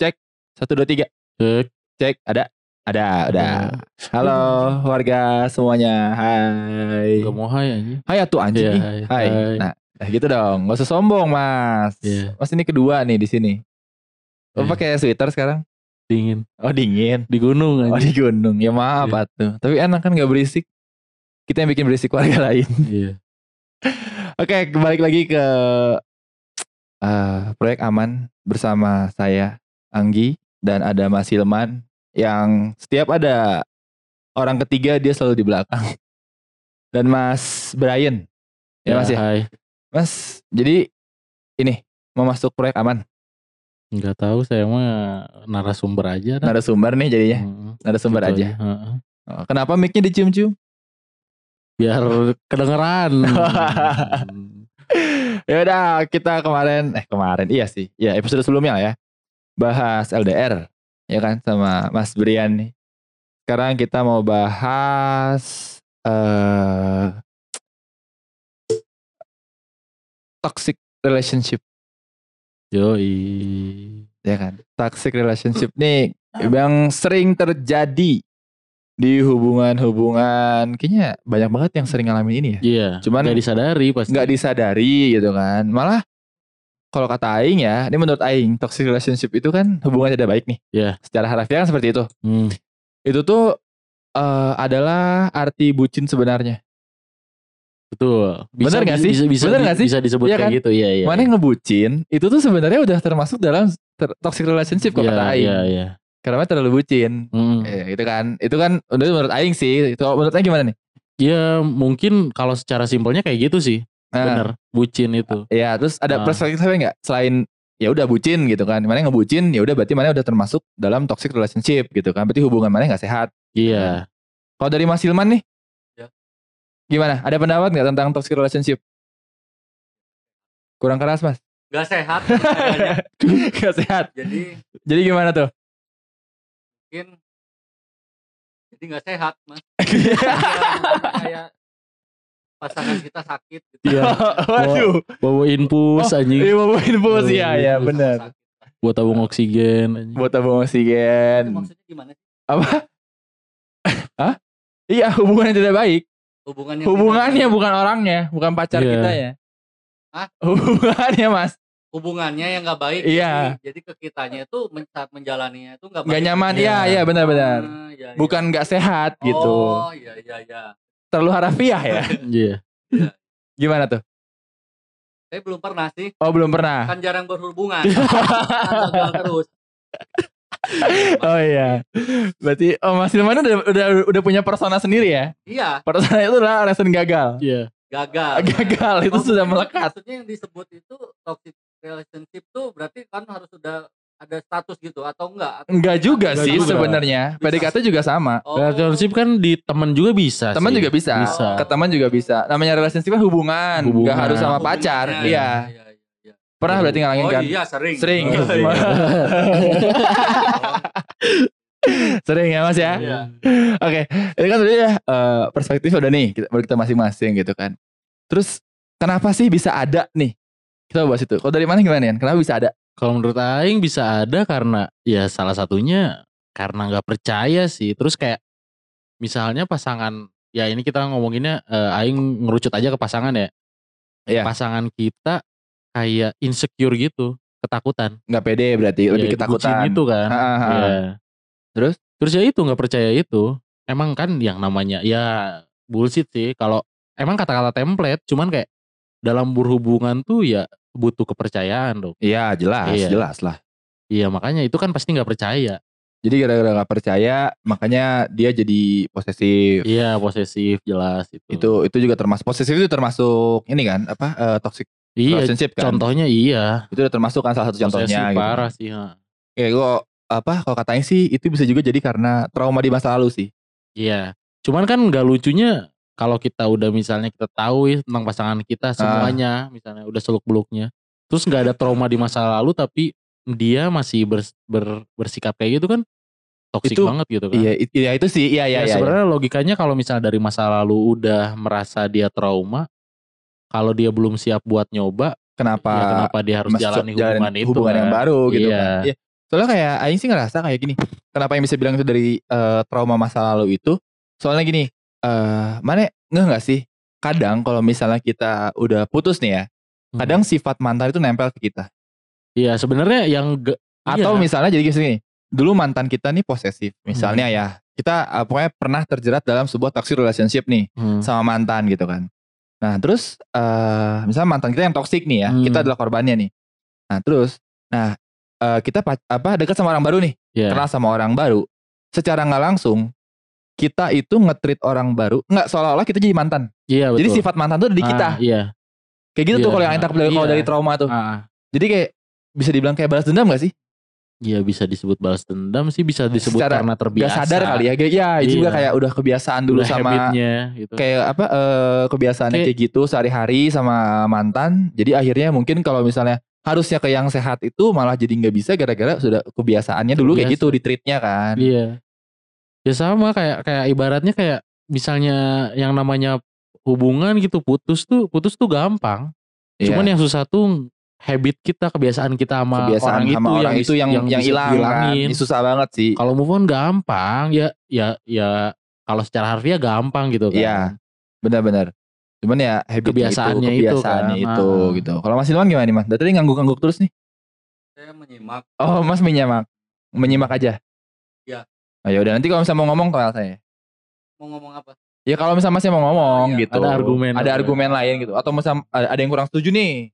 Cek. Satu dua tiga. Cek. Cek. Ada. Ada. Ada. Halo warga semuanya. Hai. Gak mau hai aja. Hai atuh anjing. Ih, hai. Hai. Hai. Nah, nah gitu dong. Gak usah sombong mas. Iya. Mas ini kedua nih di sini. Lo Iya. pakai sweater sekarang? Dingin. Oh dingin. Di gunung Oh aja. di gunung. Ya maaf Iya. atuh. Tapi enak kan gak berisik. Kita yang bikin berisik warga lain. Iya. Oke, kembali lagi ke eh, proyek aman bersama saya Anggi dan ada Mas Hilman yang setiap ada orang ketiga dia selalu di belakang. Dan Mas Brian. Ya, Mas ya. Hai. Mas, jadi ini mau masuk proyek aman. Nggak tahu saya mah narasumber aja. dah. Narasumber nih jadinya. Mm, Narasumber gitu aja. Oh, Kenapa mic-nya dicium-cium? Biar kedengeran. ya udah kita kemarin eh kemarin iya sih ya episode sebelumnya lah ya bahas LDR ya kan sama Mas Brian nih sekarang kita mau bahas eh toxic relationship Yoi. ya kan toxic relationship nih yang sering terjadi di hubungan-hubungan kayaknya banyak banget yang sering ngalamin ini ya Iya. Cuman nggak disadari pasti. nggak disadari gitu kan malah kalau kata Aing ya ini menurut Aing toxic relationship itu kan hubungan tidak baik nih Iya. secara harfiah kan seperti itu Hmm. itu tuh eh, adalah arti bucin sebenarnya Betul. Bener nggak sih? Bisa, bisa, Bener nggak sih? Bisa disebut Iya kayak kan? gitu. Iya, iya. mana yang ngebucin itu tuh sebenarnya udah termasuk dalam ter- toxic relationship kalau Iya, kata Aing Iya, iya. karena terlalu bucin Hmm. Eh, itu kan itu kan menurut Aing sih itu menurut Aing gimana nih Ya mungkin kalau secara simpelnya kayak gitu sih. Nah, Bener. Bucin itu. ya terus ada Ah. perspektif nggak selain ya udah bucin gitu kan mana yang ngebucin ya udah berarti mana udah termasuk dalam toxic relationship gitu kan berarti hubungan mana nggak sehat Iya. Kalau dari Mas Hilman nih, Ya. gimana? Ada pendapat nggak tentang toxic relationship? Kurang keras mas, Gak sehat nggak sehat. jadi Jadi gimana tuh? mungkin jadi nggak sehat mas Ya, kayak pasangan kita sakit gitu Iya. Waduh, Bawa infus Oh, anjing. ini mau infus Oh, ya, ya benar. Buat tabung oksigen anjing. Buat tabung Itu oksigen. maksudnya gimana sih Apa? Hah? Iya, hubungan yang tidak baik. hubungannya Hubungannya tidak- bukan orangnya, bukan pacar Iya. kita ya. Hah? Hubungannya mas, hubungannya yang nggak baik Iya. jadi, jadi ke kitanya itu men- saat menjalaninya itu nggak baik nyaman. Iya. Iya, iya benar-benar. Ah, iya, iya. Bukan nggak sehat gitu. oh iya iya iya Terlalu harafiah ya. Iya. Gimana tuh? saya belum pernah sih Oh belum pernah. kan jarang berhubungan Kan terus Oh iya. Berarti oh Mas Hilman udah udah udah punya persona sendiri ya. iya Persona itu adalah alasan gagal. Iya. gagal Gagal itu Oh, sudah melekat. Maksudnya yang disebut itu toxic relationship tuh berarti kan harus sudah ada status gitu atau enggak? Atau Enggak juga Enggak sih sebenarnya. PDKT juga sama. Oh, Relationship kan di teman juga bisa. Teman juga bisa. Bisa. Ke teman juga bisa. Namanya relationship kan hubungan, Hubungan. Enggak harus sama pacar. Iya. iya, iya. Pernah berarti ngalangin Oh kan? iya sering. Sering. Oh, iya. Sering ya Mas ya? Iya. Oke, ini kan tadi ya eh, perspektif udah nih, kita, kita masing-masing gitu kan. Terus kenapa sih bisa ada nih? Kita bahas itu. Kalau dari mana gimana ya? Kenapa bisa ada? Kalau menurut Aing bisa ada karena ya salah satunya karena nggak percaya sih. Terus kayak misalnya pasangan ya ini kita ngomonginnya eh, Aing ngerucut aja ke pasangan ya. Iya. Pasangan kita kayak insecure gitu, ketakutan. Nggak pede berarti, lebih Ya, ketakutan. bucin itu kan. Ah, ah. Iya. Terus? Terus ya itu nggak percaya itu. Emang kan yang namanya ya bullshit sih. Kalau emang kata-kata template, cuman kayak dalam berhubungan tuh ya butuh kepercayaan dong. Iya jelas, Iya. jelas lah. Iya makanya itu kan pasti nggak percaya. Jadi gara-gara nggak percaya, makanya dia jadi posesif. Iya posesif jelas itu. Itu itu juga termasuk posesif itu termasuk ini kan apa eh, toxic iya. relationship kan? Contohnya iya. Itu udah termasuk kan salah satu contohnya Posesif gitu. parah sih. ha. Kayak gua apa kalau katanya sih itu bisa juga jadi karena trauma di masa lalu sih. Iya. Cuman kan nggak lucunya kalau kita udah misalnya kita tahu ya tentang pasangan Ah. kita semuanya, misalnya udah seluk beluknya, terus nggak ada trauma di masa lalu tapi dia masih bers- ber- bersikap kayak gitu kan toksik banget gitu kan. Iya, iya itu sih. Iya, iya, ya, iya. sebenarnya logikanya kalau misalnya dari masa lalu udah merasa dia trauma, kalau dia belum siap buat nyoba, Kenapa ya kenapa dia harus jalani hubungan itu hubungan yang kan? baru gitu Iya. kan. Iya. Soalnya kayak Aing sih ngerasa kayak gini. Kenapa yang bisa bilang itu dari eh, trauma masa lalu itu? Soalnya gini, eh mana nggak nggak sih? Kadang kalau misalnya kita udah putus nih ya, Hmm. kadang sifat mantan itu nempel ke kita. Iya sebenarnya yang ge- Atau iya. misalnya jadi gini, dulu mantan kita nih posesif. Misalnya Hmm. ya, kita eh, pokoknya pernah terjerat dalam sebuah toxic relationship nih Hmm. sama mantan gitu kan. Nah terus eh misalnya mantan kita yang toxic nih ya, Hmm. kita adalah korbannya nih. Nah terus, nah eh, kita apa dekat sama orang baru nih, Iya. kenal sama orang baru. Secara nggak langsung kita itu nge-treat orang baru nggak seolah-olah kita jadi mantan. Iya betul. Jadi sifat mantan tuh ada di kita. Ah, iya. Kayak gitu tuh Iya. kalau yang tangkap dari kalau Iya. dari trauma tuh. Ah, ah. Jadi kayak bisa dibilang kayak balas dendam gak sih? Iya bisa disebut balas dendam sih bisa disebut Secara karena Gak terbiasa. sadar kali ya. Kayak, ya juga Iya. kayak udah kebiasaan dulu Udah sama habitnya gitu. kayak apa eh kebiasaannya Kayak- kayak gitu sehari-hari sama mantan. Jadi akhirnya mungkin kalau misalnya harusnya ke yang sehat itu malah jadi nggak bisa gara-gara sudah kebiasaannya dulu kayak gitu di treatnya kan. Iya. Ya sama kayak kayak ibaratnya kayak misalnya yang namanya hubungan gitu putus tuh putus tuh gampang. Iya. Cuman yang susah tuh habit kita, kebiasaan kita sama kebiasaan orang sama itu orang yang itu yang yang, hilang kan. dihilangin. Ini susah banget sih. Kalau move on gampang ya ya ya kalau secara harfiah gampang gitu kan. Iya. Benar-benar. Cuman ya habitnya Kebiasaannya itu, itu kebiasaannya kan. itu Ah. gitu. Kalau Mas Ilman gimana nih Mas? Dari tadi ngangguk-ngangguk terus nih. Saya menyimak. Oh, Mas menyimak. Menyimak aja. Iya. Oh, ya udah nanti kalau misalnya mau ngomong kalau saya. Mau ngomong apa? Ya kalau misalnya Masnya mau ngomong Oh, iya. gitu. Ada argumen. Ada argumen lain gitu. Atau misalnya ada ada yang kurang setuju nih.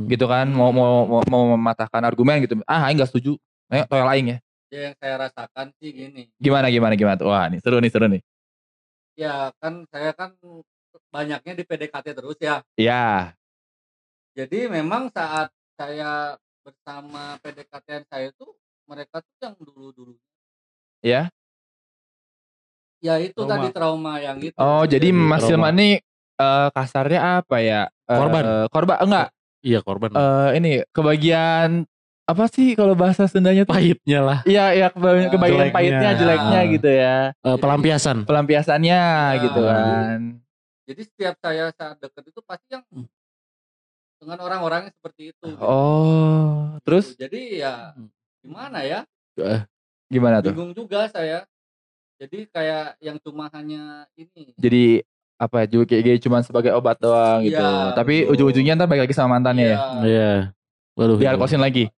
Hmm. Gitu kan. Mau mau mau, mau mematahkan argumen gitu. Ah, Aing gak setuju. Ayo yang lain ya. Ya yang saya rasakan sih gini. Gimana gimana gimana tuh. Wah, nih seru nih seru nih. Ya kan saya kan banyaknya di PDKT terus ya. Iya. Jadi memang saat saya bersama PDKT saya tuh mereka tuh yang dulu-dulu. Ya. Ya itu Trauma. tadi trauma yang itu. Oh, jadi Mas trauma. Ilman nih eh, kasarnya apa ya? Eh, Korban. korban enggak. Iya korban. Eh, ini kebagian apa sih kalau bahasa Sundanya tuh? Pahitnya lah. Iya, iya kebagian, Ah, kebagian jeleknya. pahitnya, jeleknya Ah. gitu ya. Eh, pelampiasan. Pelampiasannya Ya. gitu kan. Jadi setiap saya saat deket itu pasti yang dengan orang-orang yang seperti itu. gitu. Oh, terus Jadi ya gimana ya? Gimana tuh? Bingung juga saya. Jadi kayak yang cuma hanya ini. Jadi apa juga kayak cuman sebagai obat doang gitu. Iya, Tapi betul. ujung-ujungnya ntar balik lagi sama mantannya ya. Iya. Waduh. Biar kosin lagi.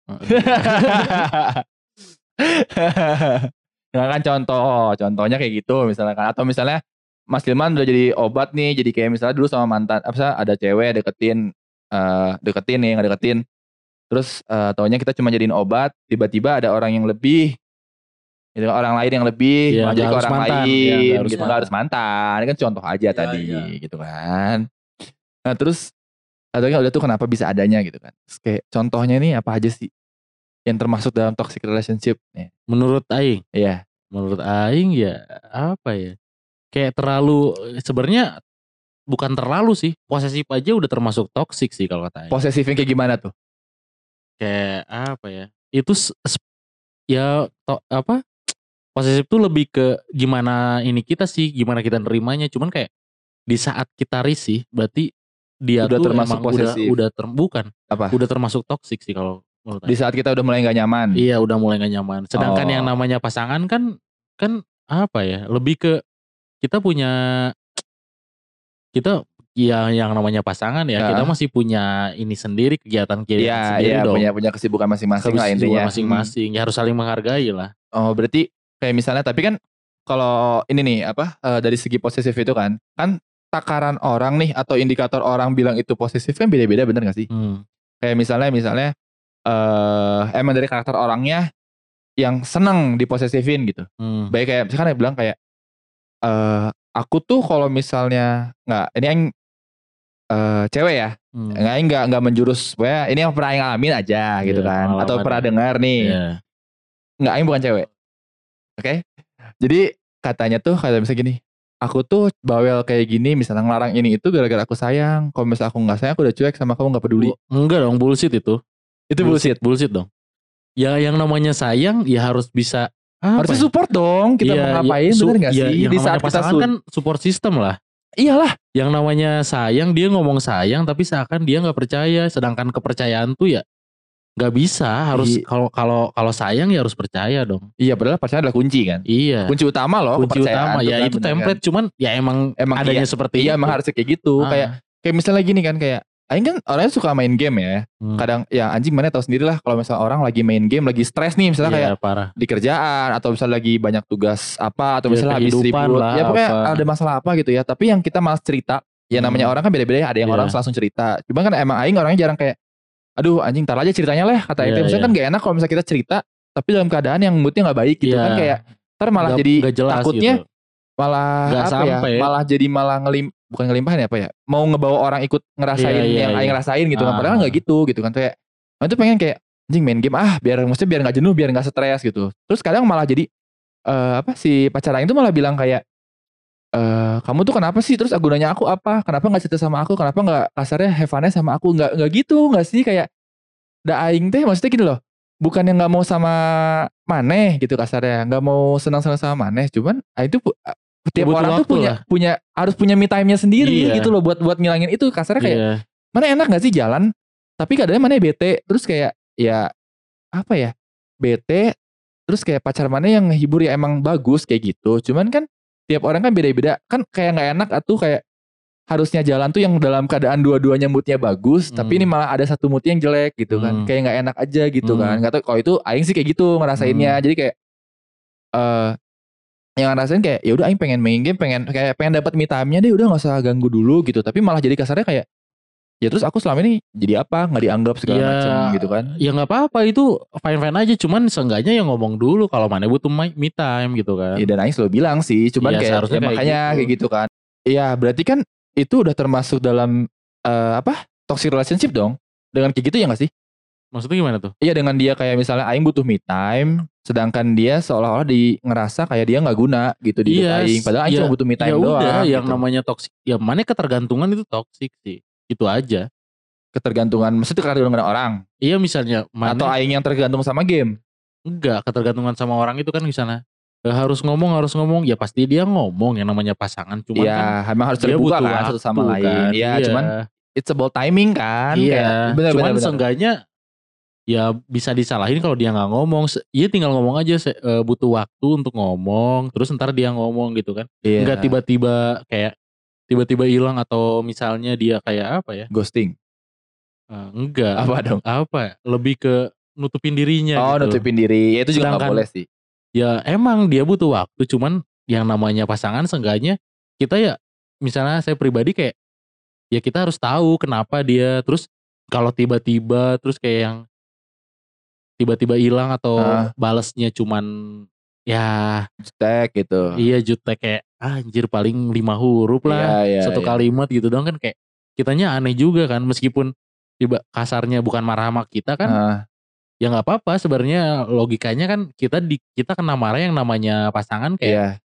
Nah kan contoh, contohnya kayak gitu misalnya kan. Atau misalnya Mas Ilman udah jadi obat nih, jadi kayak misalnya dulu sama mantan, apa sih ada cewek deketin, eh deketin nih, nggak deketin. Terus eh taunya kita cuma jadiin obat, tiba-tiba ada orang yang lebih, gitu, orang lain yang lebih, jadi ke harus orang mantan. lain, nggak harus gitu, mantan. harus mantan. Ini kan contoh aja Iya, tadi, iya. gitu kan. Nah terus, atau udah tuh kenapa bisa adanya gitu kan. Terus kayak contohnya nih apa aja sih yang termasuk dalam toxic relationship? Nih, Menurut Aing. Iya. Menurut Aing ya apa ya? Kayak terlalu sebenarnya bukan terlalu sih. Posesif aja udah termasuk toxic sih kalau kata Aing. Posesifnya kayak gimana tuh? Kayak apa ya? Itu ya to, apa? Posesif tuh lebih ke gimana ini kita sih, gimana kita nerimanya. Cuman kayak di saat kita risih, berarti dia Udah tuh termasuk emang posesif. udah udah ter, bukan, Apa? udah termasuk toxic sih kalau menurut Di saat kita udah mulai gak nyaman. Iya udah mulai gak nyaman. Sedangkan Oh. yang namanya pasangan kan kan apa ya? Lebih ke kita punya kita ya yang namanya pasangan ya Ya. kita masih punya ini sendiri kegiatan kegiatan Iya, sendiri iya dong. punya punya kesibukan masing-masing lah intinya. masing-masing. Ya harus saling menghargai lah. Hmm. Oh, berarti kayak misalnya tapi kan kalau ini nih apa eh, dari segi posesif itu kan kan takaran orang nih atau indikator orang bilang itu posesif kan beda-beda bener gak sih? Hmm. Kayak misalnya misalnya eh emang dari karakter orangnya yang seneng diposesifin gitu. Hmm. Baik kayak misalkan dia bilang kayak eh aku tuh kalau misalnya nggak ini yang eh cewek ya Hmm. nggak nggak nggak menjurus pokoknya ini yang pernah Aing alamin aja gitu Iya, kan atau pernah ya. dengar nih Iya. nggak Aing bukan cewek oke jadi katanya tuh kayak misalnya gini aku tuh bawel kayak gini misalnya ngelarang ini itu gara-gara aku sayang kalau misalnya aku nggak sayang aku udah cuek sama kamu nggak peduli Bu- Enggak dong bullshit itu. itu bullshit Bullshit dong. Ya yang namanya sayang ya harus bisa apa harusnya ya? support dong kita Iya, mau iya, ngapain su- bener gak iya, sih yang di saat kita kan support system lah. iyalah Yang namanya sayang dia ngomong sayang tapi seakan dia nggak percaya. Sedangkan kepercayaan tuh ya nggak bisa harus Iya. kalau kalau kalau sayang ya harus percaya dong Iya padahal pacaran adalah kunci kan. iya Kunci utama loh kunci utama ya kan, itu bener template cuman ya emang, Emang adanya iya. seperti Kan? Iya itu emang harusnya kayak gitu. Ah. Kayak kayak misalnya gini kan kayak Aing kan orangnya suka main game ya. Hmm. Kadang ya anjing mana tahu sendiri lah kalau misalnya orang lagi main game lagi stres nih misalnya Iya, kayak parah di kerjaan atau misalnya lagi banyak tugas apa atau Ya, misalnya habis ribut lah, ya pokoknya apa. ada masalah apa gitu ya tapi yang kita malas cerita ya namanya Hmm. orang kan beda-beda ya ada yang Iya. orang langsung cerita cuma kan emang aing orangnya jarang kayak aduh anjing tar aja ceritanya lah kata Iya, itu misalnya iya. kan gak enak kalau misalnya kita cerita tapi dalam keadaan yang moodnya nggak baik gitu Iya. kan kayak ntar malah Nggak- jadi nggak jelas takutnya gitu. malah Nggak apa sampai. ya malah jadi malah ngelim bukan ngelimpahin ya apa ya mau ngebawa orang ikut ngerasain Iya, iya, yang iya. aing rasain gitu kan Ah. padahal nggak gitu gitu kan kayak tuh pengen kayak anjing main game ah biar maksudnya biar nggak jenuh biar nggak stres gitu terus kadang malah jadi eh apa si pacar aing tuh malah bilang kayak eh kamu tuh kenapa sih? Terus gunanya aku apa? Kenapa nggak cerita sama aku? Kenapa nggak kasarnya have fun-nya sama aku? Nggak nggak gitu nggak sih? Kayak da aing teh maksudnya gini loh bukan yang nggak mau sama maneh gitu kasarnya nggak mau senang-senang sama maneh cuman pu- tiap Butuh orang tuh punya lah. punya harus punya me time-nya sendiri Iya. gitu loh buat buat ngilangin itu. Kasarnya kayak Iya. mana enak gak sih jalan? Tapi kadang mana bete terus kayak ya apa ya bete terus kayak pacar mana yang ngehibur ya emang bagus kayak gitu. Cuman kan tiap orang kan beda-beda kan kayak nggak enak atau kayak harusnya jalan tuh yang dalam keadaan dua-duanya moodnya bagus tapi Hmm. ini malah ada satu mood yang jelek gitu kan Hmm. kayak nggak enak aja gitu Hmm. kan nggak tahu kalau itu aing sih kayak gitu ngerasainnya Hmm. jadi kayak eh yang ngerasain kayak ya udah aing pengen main game pengen kayak pengen dapat me time-nya deh udah nggak usah ganggu dulu gitu tapi malah jadi kasarnya kayak ya terus aku selama ini jadi apa? Nggak dianggap segala Ya, macam gitu kan? ya nggak apa-apa itu fine fine aja. Cuman seenggaknya yang ngomong dulu kalau mana butuh me time gitu kan. Ya dan Aing selalu bilang sih cuman Iya, kayak ya kayak makanya gitu. kayak gitu kan. Iya berarti kan itu udah termasuk dalam eh, apa? Toxic relationship dong? Dengan kayak gitu ya nggak sih? Maksudnya gimana tuh? Iya dengan dia kayak misalnya Aing butuh me time sedangkan dia seolah-olah di ngerasa kayak dia nggak guna gitu di hidup Iya, Aing. Padahal Aing ya- cuma butuh me time ya doang udah yang gitu. namanya toksik ya mana ketergantungan itu toksik sih itu aja ketergantungan maksudnya ketergantungan orang iya misalnya mana atau Aing yang tergantung sama game enggak ketergantungan sama orang itu kan misalnya eh, harus ngomong harus ngomong ya pasti dia ngomong yang namanya pasangan cuman Iya, kan harus terbuka kan satu sama lain. kan. Iya, cuman it's about timing kan. iya Kayak, bener, cuman bener, seenggaknya ya bisa disalahin kalau dia nggak ngomong iya tinggal ngomong aja eh, butuh waktu untuk ngomong terus ntar dia ngomong gitu kan Iya. nggak tiba-tiba kayak tiba-tiba hilang atau misalnya dia kayak apa ya ghosting. Eh, enggak Apa dong? apa lebih ke nutupin dirinya oh, gitu. nutupin diri. Ya, itu juga nggak boleh sih. ya emang dia butuh waktu cuman yang namanya pasangan seenggaknya kita ya misalnya saya pribadi kayak ya kita harus tahu kenapa dia terus kalau tiba-tiba terus kayak yang tiba-tiba hilang atau Ah. balesnya cuman ya Jutek gitu. iya jutek kayak anjir paling lima huruf lah Iya, iya, satu iya. kalimat gitu dong kan kayak kitanya aneh juga kan meskipun tiba kasarnya bukan marah sama kita kan Ah, ya nggak apa-apa. Sebenarnya logikanya kan kita di kita kena marah yang namanya pasangan kayak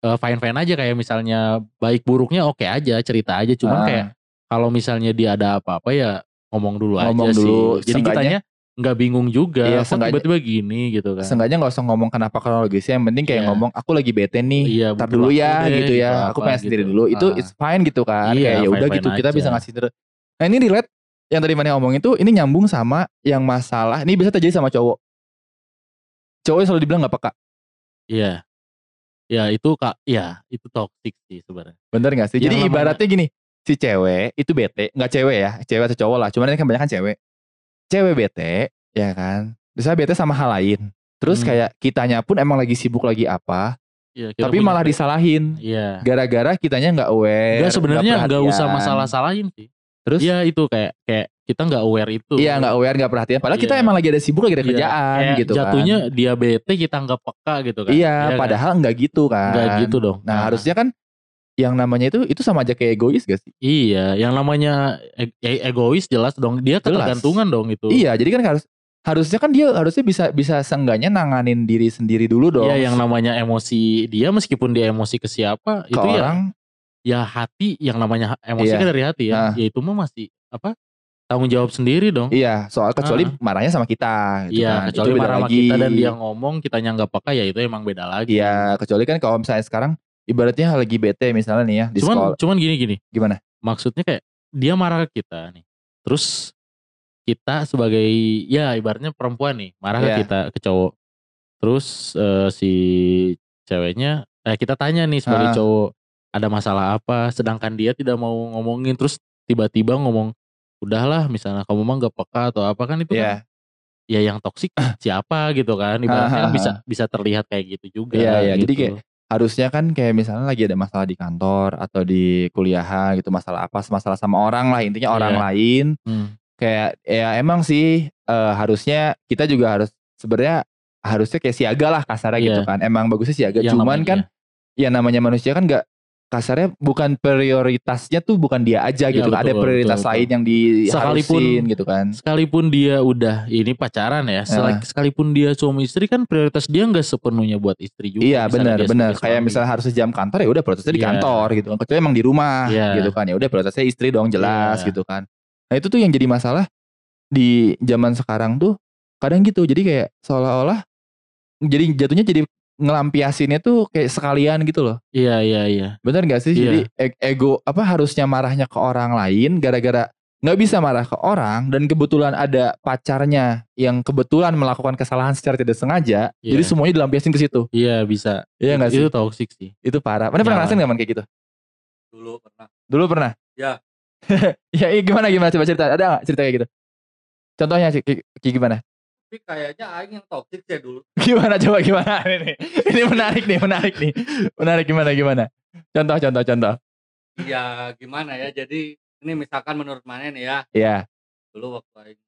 iya. fine fine aja. Kayak misalnya baik buruknya oke aja cerita aja. Cuman Ah, kayak kalau misalnya dia ada apa-apa ya ngomong dulu Ngomong aja dulu, sih. Jadi kitanya nggak bingung juga Iya, kok tiba-tiba gini gitu kan Seenggaknya nggak usah ngomong kenapa kronologisnya. Yang penting kayak Iya. ngomong aku lagi bete nih. iya butuh dulu ya deh, gitu ya. gitu Aku apa pengen sendiri gitu. dulu. Itu Ah. it's fine gitu kan. Iya, kayak ya udah gitu kita bisa aja. ngasih terus. Nah ini relate yang tadi mana ngomong itu ini nyambung sama yang masalah. Ini bisa terjadi sama cowok. Cowok selalu dibilang nggak peka. iya ya itu kak ya itu toxic sih sebenarnya Bener gak sih? Yang Jadi ibaratnya gini, si cewek itu bete, nggak cewek ya, cewek atau cowok lah. Cuman ini kan banyak kan cewek. Cewek bete, ya kan. Bisa bete sama hal lain. Terus Hmm. kayak kitanya pun emang lagi sibuk lagi apa, kita tapi malah pre- disalahin. iya Gara-gara kitanya nggak aware. Enggak sebenarnya nggak usah masalah salahin sih Terus? Iya itu kayak kayak kita nggak aware itu Iya nggak aware, nggak perhatian. Padahal kita Iya. emang lagi ada sibuk, lagi ada Iya, kerjaan kayak gitu jatuhnya kan. dia bete kita nggak peka gitu kan Iya, kan? padahal nggak gitu kan. nggak gitu dong Nah, harusnya kan yang namanya itu itu sama aja kayak egois gak sih? Iya, yang namanya e- e- egois jelas dong. Dia Jelas. ketergantungan dong itu. Iya, jadi kan harus harusnya kan dia harusnya bisa bisa seenggaknya nanganin diri sendiri dulu dong. Iya, yang namanya emosi dia meskipun dia emosi ke siapa, ke itu ya orang ya hati yang namanya emosi Iya. kan dari hati ya. Nah. Ya itu mah masih apa? Tanggung jawab sendiri dong. Iya, soal kecuali Ah. marahnya sama kita gitu Iya, kan. kecuali Itu beda marah sama kita dan dia ngomong kitanya nggak peka ya itu emang beda lagi. Iya, kecuali kan kalau misalnya sekarang ibaratnya lagi bete misalnya nih ya di Cuman sekolah. cuman gini gini. Gimana? Maksudnya kayak dia marah ke kita nih. Terus kita sebagai ya ibaratnya perempuan nih marah ke Iya. kita ke cowok. Terus eh, si ceweknya eh kita tanya nih sebagai Ah. cowok ada masalah apa sedangkan dia tidak mau ngomongin terus tiba-tiba ngomong udahlah misalnya kamu mah gak peka atau apa kan itu Iya. kan ya yang toksik siapa gitu kan ibaratnya bisa bisa terlihat kayak gitu juga Iya, iya. gitu. Jadi kayak harusnya kan kayak misalnya lagi ada masalah di kantor atau di kuliahan gitu masalah apa masalah sama orang lah intinya orang Iya. lain Hmm. kayak ya emang sih eh, harusnya kita juga harus sebenarnya harusnya kayak siaga lah kasarnya Iya. gitu kan emang bagusnya siaga Yang cuman namanya- kan ya namanya manusia kan nggak kasarnya bukan prioritasnya tuh bukan dia aja Iya, gitu kan. ada betul, prioritas betul, lain yang Sekalipun- diharusin gitu kan sekalipun dia udah ini pacaran ya, sel- sekalipun dia suami istri kan prioritas dia nggak sepenuhnya buat istri juga. iya benar benar kayak misalnya harus jam kantor ya udah prioritasnya di Iya. kantor gitu kan kecuali emang di rumah Iya. gitu kan ya udah prioritasnya istri dong jelas Iya. gitu kan nah itu tuh yang jadi masalah di zaman sekarang tuh kadang gitu jadi kayak seolah-olah jadi jatuhnya jadi ngelampiasinnya tuh kayak sekalian gitu loh Iya iya iya. bener gak sih Iya. jadi e- ego apa harusnya marahnya ke orang lain gara-gara nggak bisa marah ke orang dan kebetulan ada pacarnya yang kebetulan melakukan kesalahan secara tidak sengaja Iya. jadi semuanya dilampiasin ke situ Iya bisa. Iya nggak sih Itu toxic sih. itu parah mana pernah Ya. ngerasain nggak man kayak gitu dulu pernah dulu pernah Ya. ya iya, gimana gimana coba cerita ada nggak cerita kayak gitu contohnya kayak gimana tapi kayaknya aing yang toxic sih dulu. Gimana coba gimana? Ini ini menarik nih menarik nih. Menarik gimana gimana? Contoh contoh contoh. Ya gimana ya? Jadi ini misalkan menurut mana nih ya. Iya. Dulu waktu aing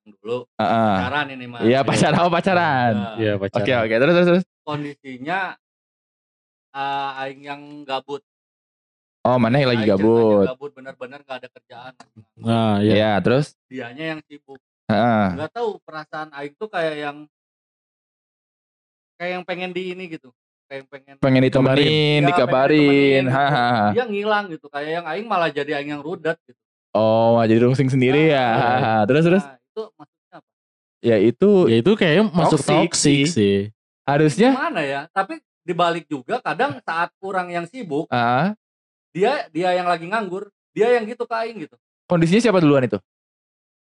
yang dulu Heeh. pacaran ini mah iya pacaran. Oh pacaran. Ya, Iya pacaran. oke. Oke terus terus terus. Kondisinya eh, aing yang gabut. Oh mana yang lagi gabut. gabut bener-bener gak ada kerjaan. Nah iya. Iya terus? Dianya yang sibuk Heeh. nggak tahu perasaan aing tuh kayak yang kayak yang pengen di ini gitu kayak yang pengen pengen ditemenin, Ya, pengen dikabarin, ditemenin gitu. hahaha. dia ngilang gitu kayak yang aing malah jadi aing yang rudet gitu Oh, malah jadi rungsing sendiri ya. Ah, hahaha. Terus terus, nah itu maksudnya apa ya itu Ya itu kayaknya masuk Toxic toxic, sih. sih. harusnya, gimana ya tapi dibalik juga kadang saat orang yang sibuk ah, dia dia yang lagi nganggur dia yang gitu ke aing gitu kondisinya siapa duluan itu?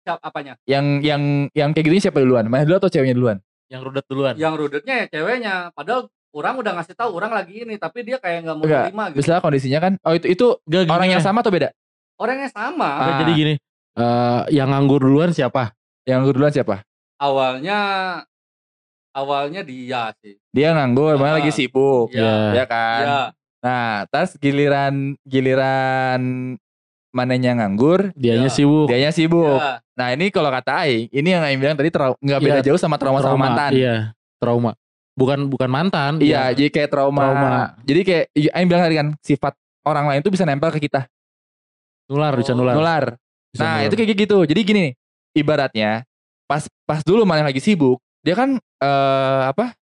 Siap apanya Yang yang yang kayak gini siapa duluan? Mana dulu atau ceweknya duluan? Yang rudet duluan. yang rudetnya ya ceweknya padahal orang udah ngasih tahu orang lagi ini tapi dia kayak nggak mau Enggak, terima gitu Misalnya kondisinya kan, oh itu itu Gak, gini orang yang ya. sama atau beda? orangnya sama Ah. Jadi gini. eh, yang nganggur duluan siapa? Yang duluan siapa? awalnya awalnya dia sih Dia nganggur, mana Ah. lagi sibuk, Iya. ya kan? ya Nah, tas giliran giliran mananya nganggur, Dianya Ya. sibuk. dianya sibuk. ya. Nah ini kalau kata Aing, ini yang Aing bilang tadi nggak beda Iya, jauh sama trauma, sama mantan. Iya, trauma. Bukan bukan mantan. Iya, ya. jadi kayak trauma. Trauma. Jadi kayak iya, Aing bilang tadi kan sifat orang lain itu bisa nempel ke kita, nular bisa Oh. nular. nular. Bisa Nah, nular. itu kayak gitu. Jadi gini nih, ibaratnya pas pas dulu mana lagi sibuk, dia kan eh apa?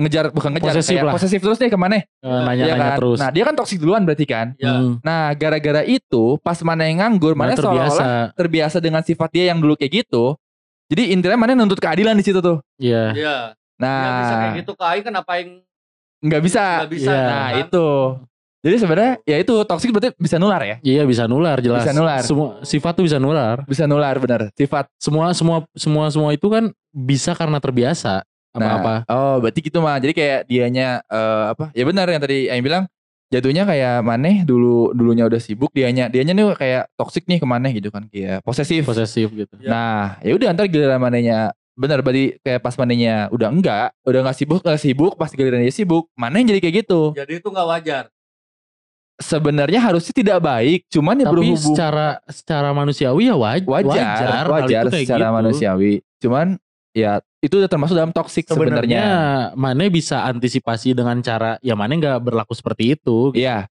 Ngejar bukan ngejar Posesif kayak lah. posesif terus deh ke mana Eh, nanya-nanya ya kan? terus. Nah dia kan toksik duluan berarti kan. Ya. Hmm, Nah gara-gara itu pas mana yang nganggur, mana mana seolah-olah terbiasa. terbiasa dengan sifat dia yang dulu kayak gitu. Jadi intinya mana nuntut keadilan di situ tuh. Iya. Iya. Nah Dia bisa kayak gitu ke aing kenapa aing nggak bisa. nggak bisa Iya. Nah kan? itu. Jadi sebenarnya ya itu toksik berarti bisa nular ya. Iya bisa nular jelas. Bisa nular. Semua sifat tuh bisa nular. Bisa nular bener. Sifat. Semua semua semua semua itu kan bisa karena terbiasa apa apa. Nah, oh berarti gitu mah. Jadi kayak dianya eh, apa? Ya benar yang tadi Aing bilang. Jatuhnya kayak maneh dulu dulunya udah sibuk dianya dianya nih kayak toksik nih ke maneh gitu kan kayak posesif. posesif gitu. Ya. Nah, ya udah ntar giliran manehnya benar berarti kayak pas manehnya udah enggak, udah nggak sibuk nggak sibuk, pas giliran dia sibuk, mana yang jadi kayak gitu. jadi itu nggak wajar Sebenarnya harusnya tidak baik, cuman ya Tapi berhubung secara secara manusiawi ya waj- wajar, wajar, wajar, kayak secara gitu. manusiawi. Cuman ya itu udah termasuk dalam toksik Sebenarnya. Mane bisa antisipasi dengan cara ya Mane nggak berlaku seperti itu. Iya,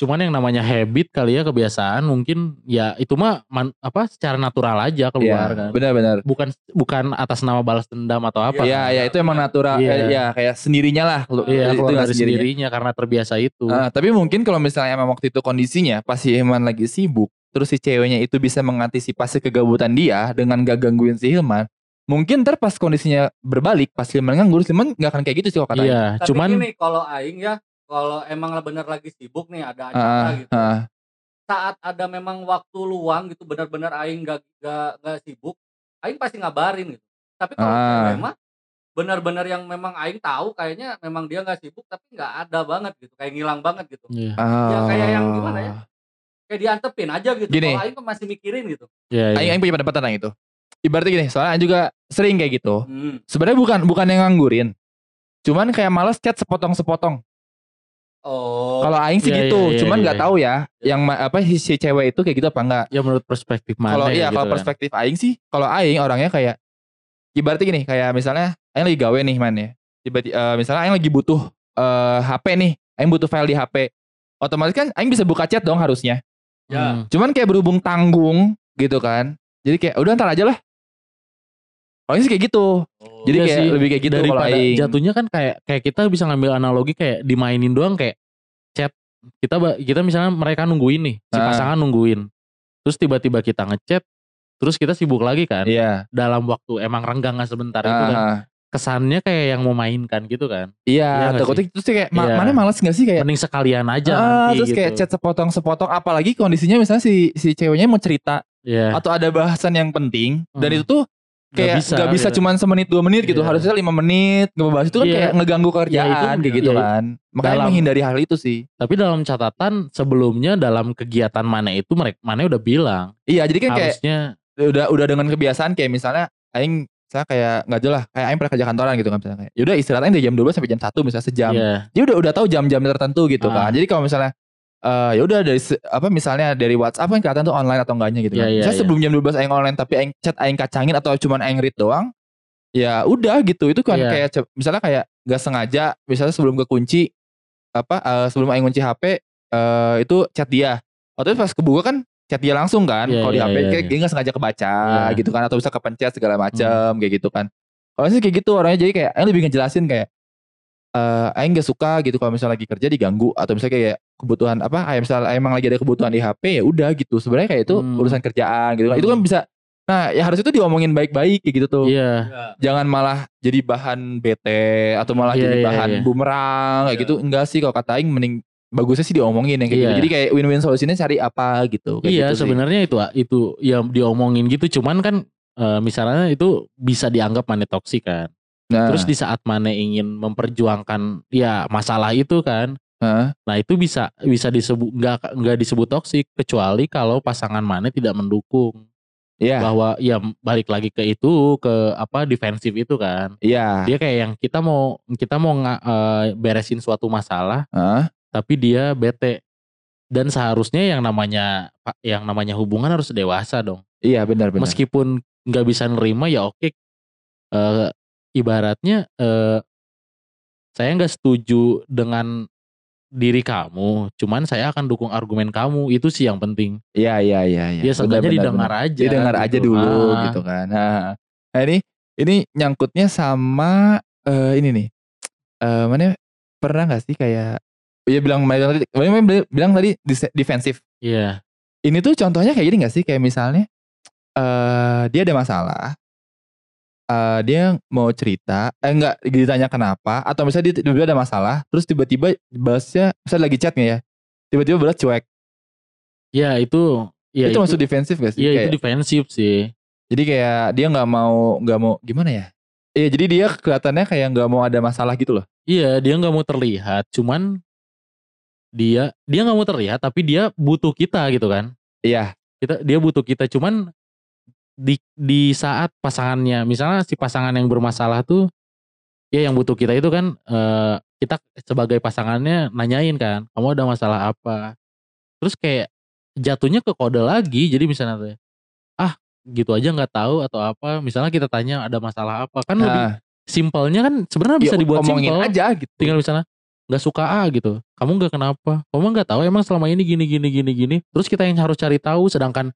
Cuman yang namanya habit kali ya kebiasaan mungkin ya itu mah man- apa secara natural aja keluar iya, kan. benar-benar. Bukan bukan atas nama balas dendam atau apa. Iya, kan. ya itu emang natural, Iya. eh, ya kayak sendirinya lah. Iya, itu dari sendirinya. sendirinya karena terbiasa itu. Ah, tapi mungkin kalau misalnya emang waktu itu kondisinya pas si Hilman lagi sibuk, terus si ceweknya itu bisa mengantisipasi kegabutan dia dengan gak gangguin si Hilman, mungkin ntar pas kondisinya berbalik, pas Hilman nganggur, si Hilman gak akan kayak gitu sih kok katanya. Iya, tapi cuman gini kalau aing ya kalau emang bener lagi sibuk nih ada acara Ah, gitu ah, saat ada memang waktu luang gitu benar-benar aing gak, gak, gak sibuk aing pasti ngabarin gitu tapi kalau Ah. cewek mah benar-benar yang memang aing tahu kayaknya memang dia nggak sibuk tapi nggak ada banget gitu kayak ngilang banget gitu Iya. Ya, kayak yang gimana ya? Ah. kayak diantepin aja gitu Gini. kalau aing masih mikirin gitu Iya, iya. Aing, aing punya pendapat tentang itu. Ibaratnya gini, soalnya juga sering kayak gitu. hmm. Sebenarnya bukan bukan yang nganggurin. Cuman kayak males chat sepotong-sepotong. oh Kalau Aing sih Iya, gitu, iya, iya, cuman iya, nggak iya. tahu ya, yang ma- apa si, si cewek itu kayak gitu apa enggak. Ya menurut perspektif mana Kalau ya iya, gitu kalau kan. perspektif Aing sih, kalau Aing orangnya kayak ibaratnya gini, kayak misalnya Aing lagi gawe nih man ya. Tiba-tiba eh, misalnya Aing lagi butuh eh, HP nih, Aing butuh file di HP. Otomatis kan Aing bisa buka chat dong harusnya. Ya. Hmm. Cuman kayak berhubung tanggung gitu kan. Jadi kayak udah ntar aja lah. Aing sih kayak gitu. Oh. Jadi Iya kayak sih, lebih kayak gitu kalau daripada Aing. jatuhnya kan kayak kayak kita bisa ngambil analogi kayak dimainin doang kayak chat kita kita misalnya mereka nungguin nih si Ah. pasangan nungguin terus tiba-tiba kita ngechat terus kita sibuk lagi kan Iya. dalam waktu emang renggang sebentar itu kan Ah, kesannya kayak yang memainkan gitu kan Iya, nggak takutnya itu sih kayak ma- Iya. mana males gak sih kayak mending sekalian aja Ah, nanti terus gitu kayak chat sepotong-sepotong apalagi kondisinya misalnya si si ceweknya mau cerita Iya. atau ada bahasan yang penting dan Hmm. itu tuh Nggak kayak bisa, nggak bisa, gitu. cuman semenit dua menit gitu Iya. harusnya lima menit ngebahas itu kan Iya. kayak ngeganggu kerjaan Ya, itu- kayak gitu iya. kan makanya Dalam- menghindari hal itu sih tapi dalam catatan sebelumnya dalam kegiatan mana itu mereka mana udah bilang iya jadi kan kayak harusnya udah udah dengan kebiasaan kayak misalnya aing saya kayak nggak jelas kayak aing pernah kerja kantoran gitu kan misalnya kayak yaudah istirahat aing dari jam 12 sampai jam 1 misalnya sejam Iya. dia udah udah tahu jam-jam tertentu gitu Ah. kan jadi kalau misalnya eh ya udah dari apa misalnya dari WhatsApp kan kelihatan tuh online atau enggaknya gitu kan. iya, Misalnya iya. sebelum jam 12 aing online tapi aing chat aing kacangin atau cuman aing read doang ya udah gitu itu kan Iya. kayak misalnya kayak gak sengaja misalnya sebelum kekunci apa eh, sebelum aing kunci HP eh itu chat dia atau pas kebuka kan chat dia langsung kan Iya, kalau di iya, HP iya, kayak iya. dia nggak sengaja kebaca. Hmm. gitu kan atau bisa kepencet segala macam kayak gitu kan kalau sih kayak gitu orangnya jadi kayak aing lebih ngejelasin kayak eh aing gak suka gitu kalau misalnya lagi kerja diganggu atau misalnya kayak kebutuhan apa kayak misalnya emang lagi ada kebutuhan di HP ya udah gitu sebenarnya kayak itu Hmm. urusan kerjaan gitu kan itu kan Hmm. bisa nah ya harus itu diomongin baik-baik kayak gitu tuh Iya. Ya. jangan malah jadi bahan bete atau malah Iya, jadi iya, bahan iya. bumerang kayak Iya. gitu enggak sih kalau kata aing mending bagusnya sih diomongin yang kayak Iya. gitu jadi kayak win-win solusinya cari apa gitu kayak iya gitu sih. sebenarnya itu itu yang diomongin gitu cuman kan eh, misalnya itu bisa dianggap mana toksik kan nah, terus di saat mana ingin memperjuangkan ya masalah itu kan Hah? nah itu bisa bisa disebut nggak nggak disebut toksik kecuali kalau pasangan mana tidak mendukung. Iya. Bahwa ya balik lagi ke itu ke apa defensif itu kan. Iya. Dia kayak yang kita mau kita mau nga- eh, beresin suatu masalah Hah? tapi dia bete. Dan seharusnya yang namanya yang namanya hubungan harus dewasa dong. Iya benar benar. Meskipun nggak bisa nerima ya oke. Eh, ibaratnya eh, saya nggak setuju dengan diri kamu cuman saya akan dukung argumen kamu. Itu sih yang penting. Iya iya iya iya. Ya Benar, seenggaknya benar, didengar benar. aja didengar aja gitu. dulu Ah, gitu kan. Nah, nah ini ini nyangkutnya sama eh, ini nih. Eh mana pernah nggak sih kayak ya bilang bilang tadi bilang, bilang tadi defensif. Iya. Ini tuh contohnya kayak gini gak sih? Kayak misalnya eh dia ada masalah eh dia mau cerita eh enggak ditanya kenapa atau misalnya dia tiba-tiba ada masalah terus tiba-tiba bahasnya misalnya lagi chat nih ya tiba-tiba balas cuek. Ya itu ya itu, masuk defensif gak sih? Iya Kayak- itu defensif sih. Jadi kayak dia nggak mau nggak mau gimana ya? Iya jadi dia kelihatannya kayak nggak mau ada masalah gitu loh. Iya dia nggak mau terlihat cuman dia dia nggak mau terlihat tapi dia butuh kita gitu kan? Iya. Kita dia butuh kita cuman di di saat pasangannya misalnya si pasangan yang bermasalah tuh ya yang butuh kita itu kan eh, kita sebagai pasangannya nanyain kan kamu ada masalah apa? Terus kayak jatuhnya ke kode lagi jadi misalnya tuh ah gitu aja nggak tahu atau apa. Misalnya kita tanya ada masalah apa? Kan lebih nah, simpelnya kan sebenarnya bisa ya dibuat ngomongin simpel. aja gitu. Tinggal misalnya nggak suka A gitu. Kamu nggak kenapa? Kamu nggak tahu emang selama ini gini gini gini gini. Terus kita yang harus cari tahu sedangkan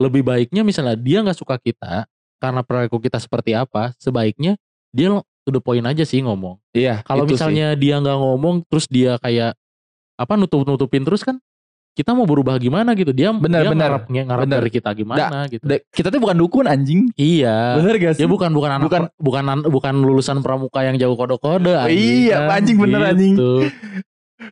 lebih baiknya misalnya dia nggak suka kita karena perilaku kita seperti apa sebaiknya dia to the point aja sih ngomong. Iya kalau itu sih. misalnya dia nggak ngomong terus dia kayak apa nutup nutupin terus kan kita mau berubah gimana gitu? Dia Benar, dia benar. ngarap ngarap Benar. dari kita gimana gitu. Da- kita tuh bukan dukun anjing. Iya. Bener gak sih? Ya bukan bukan anak Bukan- bukan bukan, lulusan pramuka yang jago kode-kode Oh, iya, anjing bener, anjing.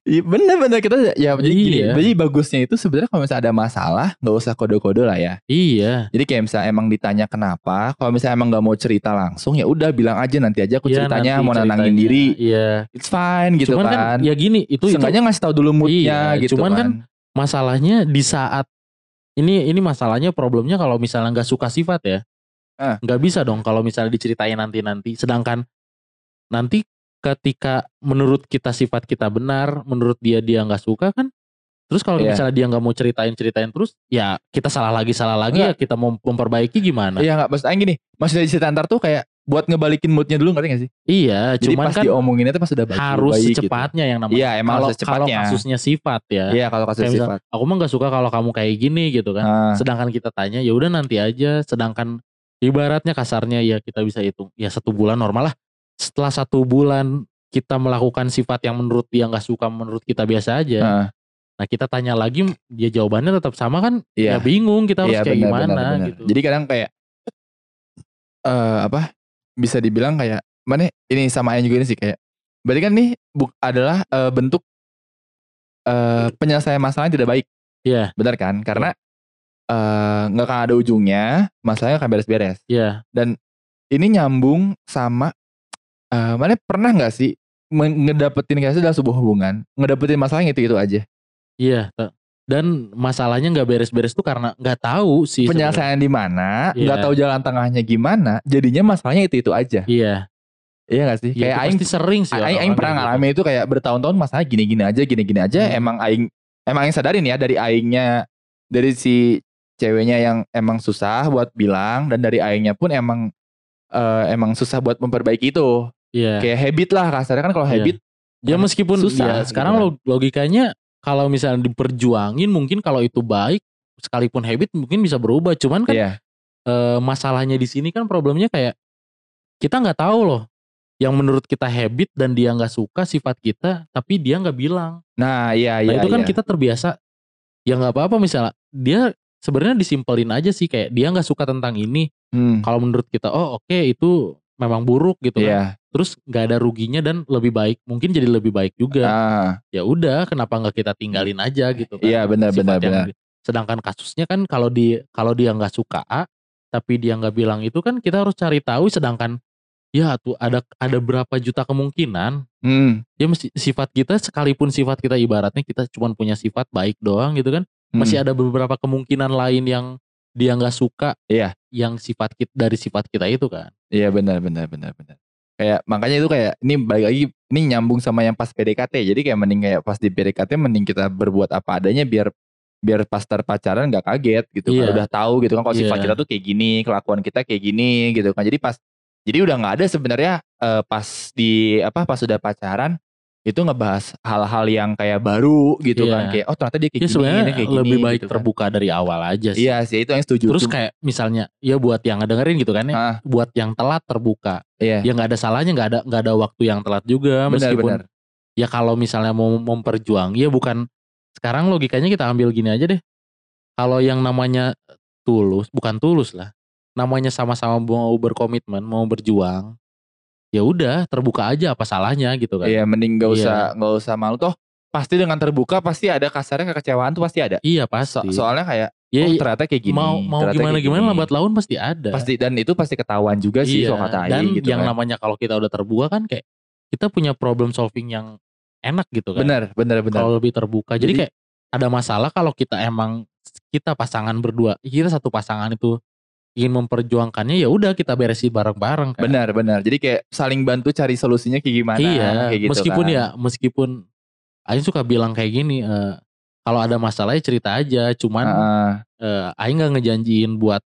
Iya bener-bener kita ya jadi gini, Iya. jadi bagusnya itu sebenarnya kalau misalnya ada masalah nggak usah kode-kode lah ya. Iya. Jadi kayak misalnya emang ditanya kenapa, kalau misalnya emang nggak mau cerita langsung ya udah bilang aja nanti aja aku Iya, ceritanya mau nenangin diri. Iya. It's fine gitu cuman kan. kan ya gini itu itu Seenggaknya ngasih tahu dulu moodnya Iya, gitu cuman kan. kan masalahnya di saat ini ini masalahnya problemnya kalau misalnya nggak suka sifat ya Ah. nggak bisa dong kalau misalnya diceritain nanti nanti sedangkan nanti ketika menurut kita sifat kita benar menurut dia dia nggak suka kan terus kalau Iya. misalnya dia nggak mau ceritain ceritain terus ya kita salah lagi salah lagi ya kita mau memperbaiki gimana Iya nggak maksud Aing gini, maksudnya cerita antar tuh kayak buat ngebalikin moodnya dulu ngerti gak sih? iya Jadi cuman pas kan diomonginnya tuh pas udah baik, harus baik gitu. secepatnya yang namanya Iya emang kalau harus kalau secepatnya. kasusnya sifat ya Iya kalau kasus Kayak misal, sifat. aku mah nggak suka kalau kamu kayak gini gitu kan Nah, sedangkan kita tanya ya udah nanti aja sedangkan ibaratnya kasarnya ya kita bisa hitung ya satu bulan normal lah setelah satu bulan kita melakukan sifat yang menurut dia nggak suka menurut kita biasa aja nah, nah kita tanya lagi dia jawabannya tetap sama kan iya. ya bingung kita harus Iya kayak benar gimana benar benar. gitu Jadi kadang kayak eh apa bisa dibilang kayak mana ini sama Aing juga ini sih kayak berarti kan nih buk, adalah eh, bentuk eh penyelesaian masalah yang tidak baik. Iya. Benar kan? Karena eh, nggak akan ada ujungnya, masalahnya akan beres-beres. ya Ini nyambung sama eh mana pernah nggak sih ngedapetin kayak dalam sebuah hubungan, ngedapetin masalah yang itu-itu aja. iya dan masalahnya nggak beres-beres tuh karena nggak tahu sih. Penyelesaian di mana, nggak Iya. tahu jalan tengahnya gimana, jadinya masalahnya itu-itu aja. iya Iya gak sih? Iya, kayak itu aing sering sih Aing, aing pernah gitu. ngalamin itu kayak bertahun-tahun masalah gini-gini aja, gini-gini aja. Hmm. Emang aing, emang aing sadarin ya dari aingnya, dari si ceweknya yang emang susah buat bilang dan dari aingnya pun emang eh, emang susah buat memperbaiki itu. Iya Kayak habit lah kasarnya kan kalau Iya. habit. Ya meskipun Susah ya gitu sekarang log- logikanya kalau misalnya diperjuangin mungkin kalau itu baik sekalipun habit mungkin bisa berubah cuman kan Iya, eh, masalahnya di sini kan problemnya kayak kita nggak tahu loh yang menurut kita habit dan dia nggak suka sifat kita tapi dia nggak bilang nah iya nah iya. itu kan iya. kita terbiasa ya nggak apa-apa misalnya dia sebenarnya disimpelin aja sih kayak dia nggak suka tentang ini Hmm, kalau menurut kita oh oke itu memang buruk gitu kan. Iya. terus nggak ada ruginya dan lebih baik mungkin jadi lebih baik juga. Ah, ya udah kenapa nggak kita tinggalin aja gitu kan? Iya, benar, Sifat benar, yang benar. di- sedangkan kasusnya kan kalau di kalau dia nggak suka A tapi dia nggak bilang itu kan kita harus cari tahu. Sedangkan ya tuh ada ada berapa juta kemungkinan hmm, ya mesti sifat kita sekalipun sifat kita ibaratnya kita cuma punya sifat baik doang gitu kan hmm. masih ada beberapa kemungkinan lain yang dia nggak suka Iya. yang sifat kita dari sifat kita itu kan Iya benar benar benar benar. Kayak makanya itu kayak ini balik lagi ini nyambung sama yang pas PDKT. Jadi kayak mending kayak pas di PDKT mending kita berbuat apa adanya biar biar pas ntar pacaran nggak kaget gitu kan. Iya. Udah tahu gitu kan kalau sifat Iya. kita tuh kayak gini, kelakuan kita kayak gini gitu kan. Jadi pas jadi udah nggak ada sebenarnya eh, pas di apa pas sudah pacaran itu ngebahas hal-hal yang kayak baru gitu Iya. kan. Kayak oh ternyata dia kayak ya gini, dia kayak gini. lebih baik gitu kan. terbuka dari awal aja sih Iya sih itu yang setuju. terus kayak misalnya ya buat yang ngedengerin gitu kan ya Ah, buat yang telat terbuka iya. ya nggak ada salahnya nggak ada nggak ada waktu yang telat juga Benar meskipun benar. ya kalau misalnya mau memperjuang ya bukan sekarang logikanya kita ambil gini aja deh kalau yang namanya tulus bukan tulus lah namanya sama-sama mau berkomitmen mau berjuang ya udah terbuka aja apa salahnya gitu kan Iya mending gak Iya. usah nggak usah malu toh pasti dengan terbuka pasti ada kasarnya kekecewaan tuh pasti ada. iya So- pasti soalnya kayak ya oh ternyata kayak gini. mau mau gimana kayak gimana gini. lambat laun pasti ada Pasti dan itu pasti ketahuan juga sih Iya, soal kata dan gitu yang kan. namanya kalau kita udah terbuka kan kayak kita punya problem solving yang enak gitu kan Bener bener bener. kalau lebih terbuka jadi, Jadi- kayak ada masalah kalau kita emang kita pasangan berdua kita satu pasangan itu ingin memperjuangkannya ya udah kita beresin bareng-bareng kan Benar benar. Jadi kayak saling bantu cari solusinya kayak gimana. iya kayak gitu meskipun kan. ya meskipun Aing suka bilang kayak gini eh, kalau ada masalahnya cerita aja cuman Heeh, eh, Aing nggak ngejanjiin buat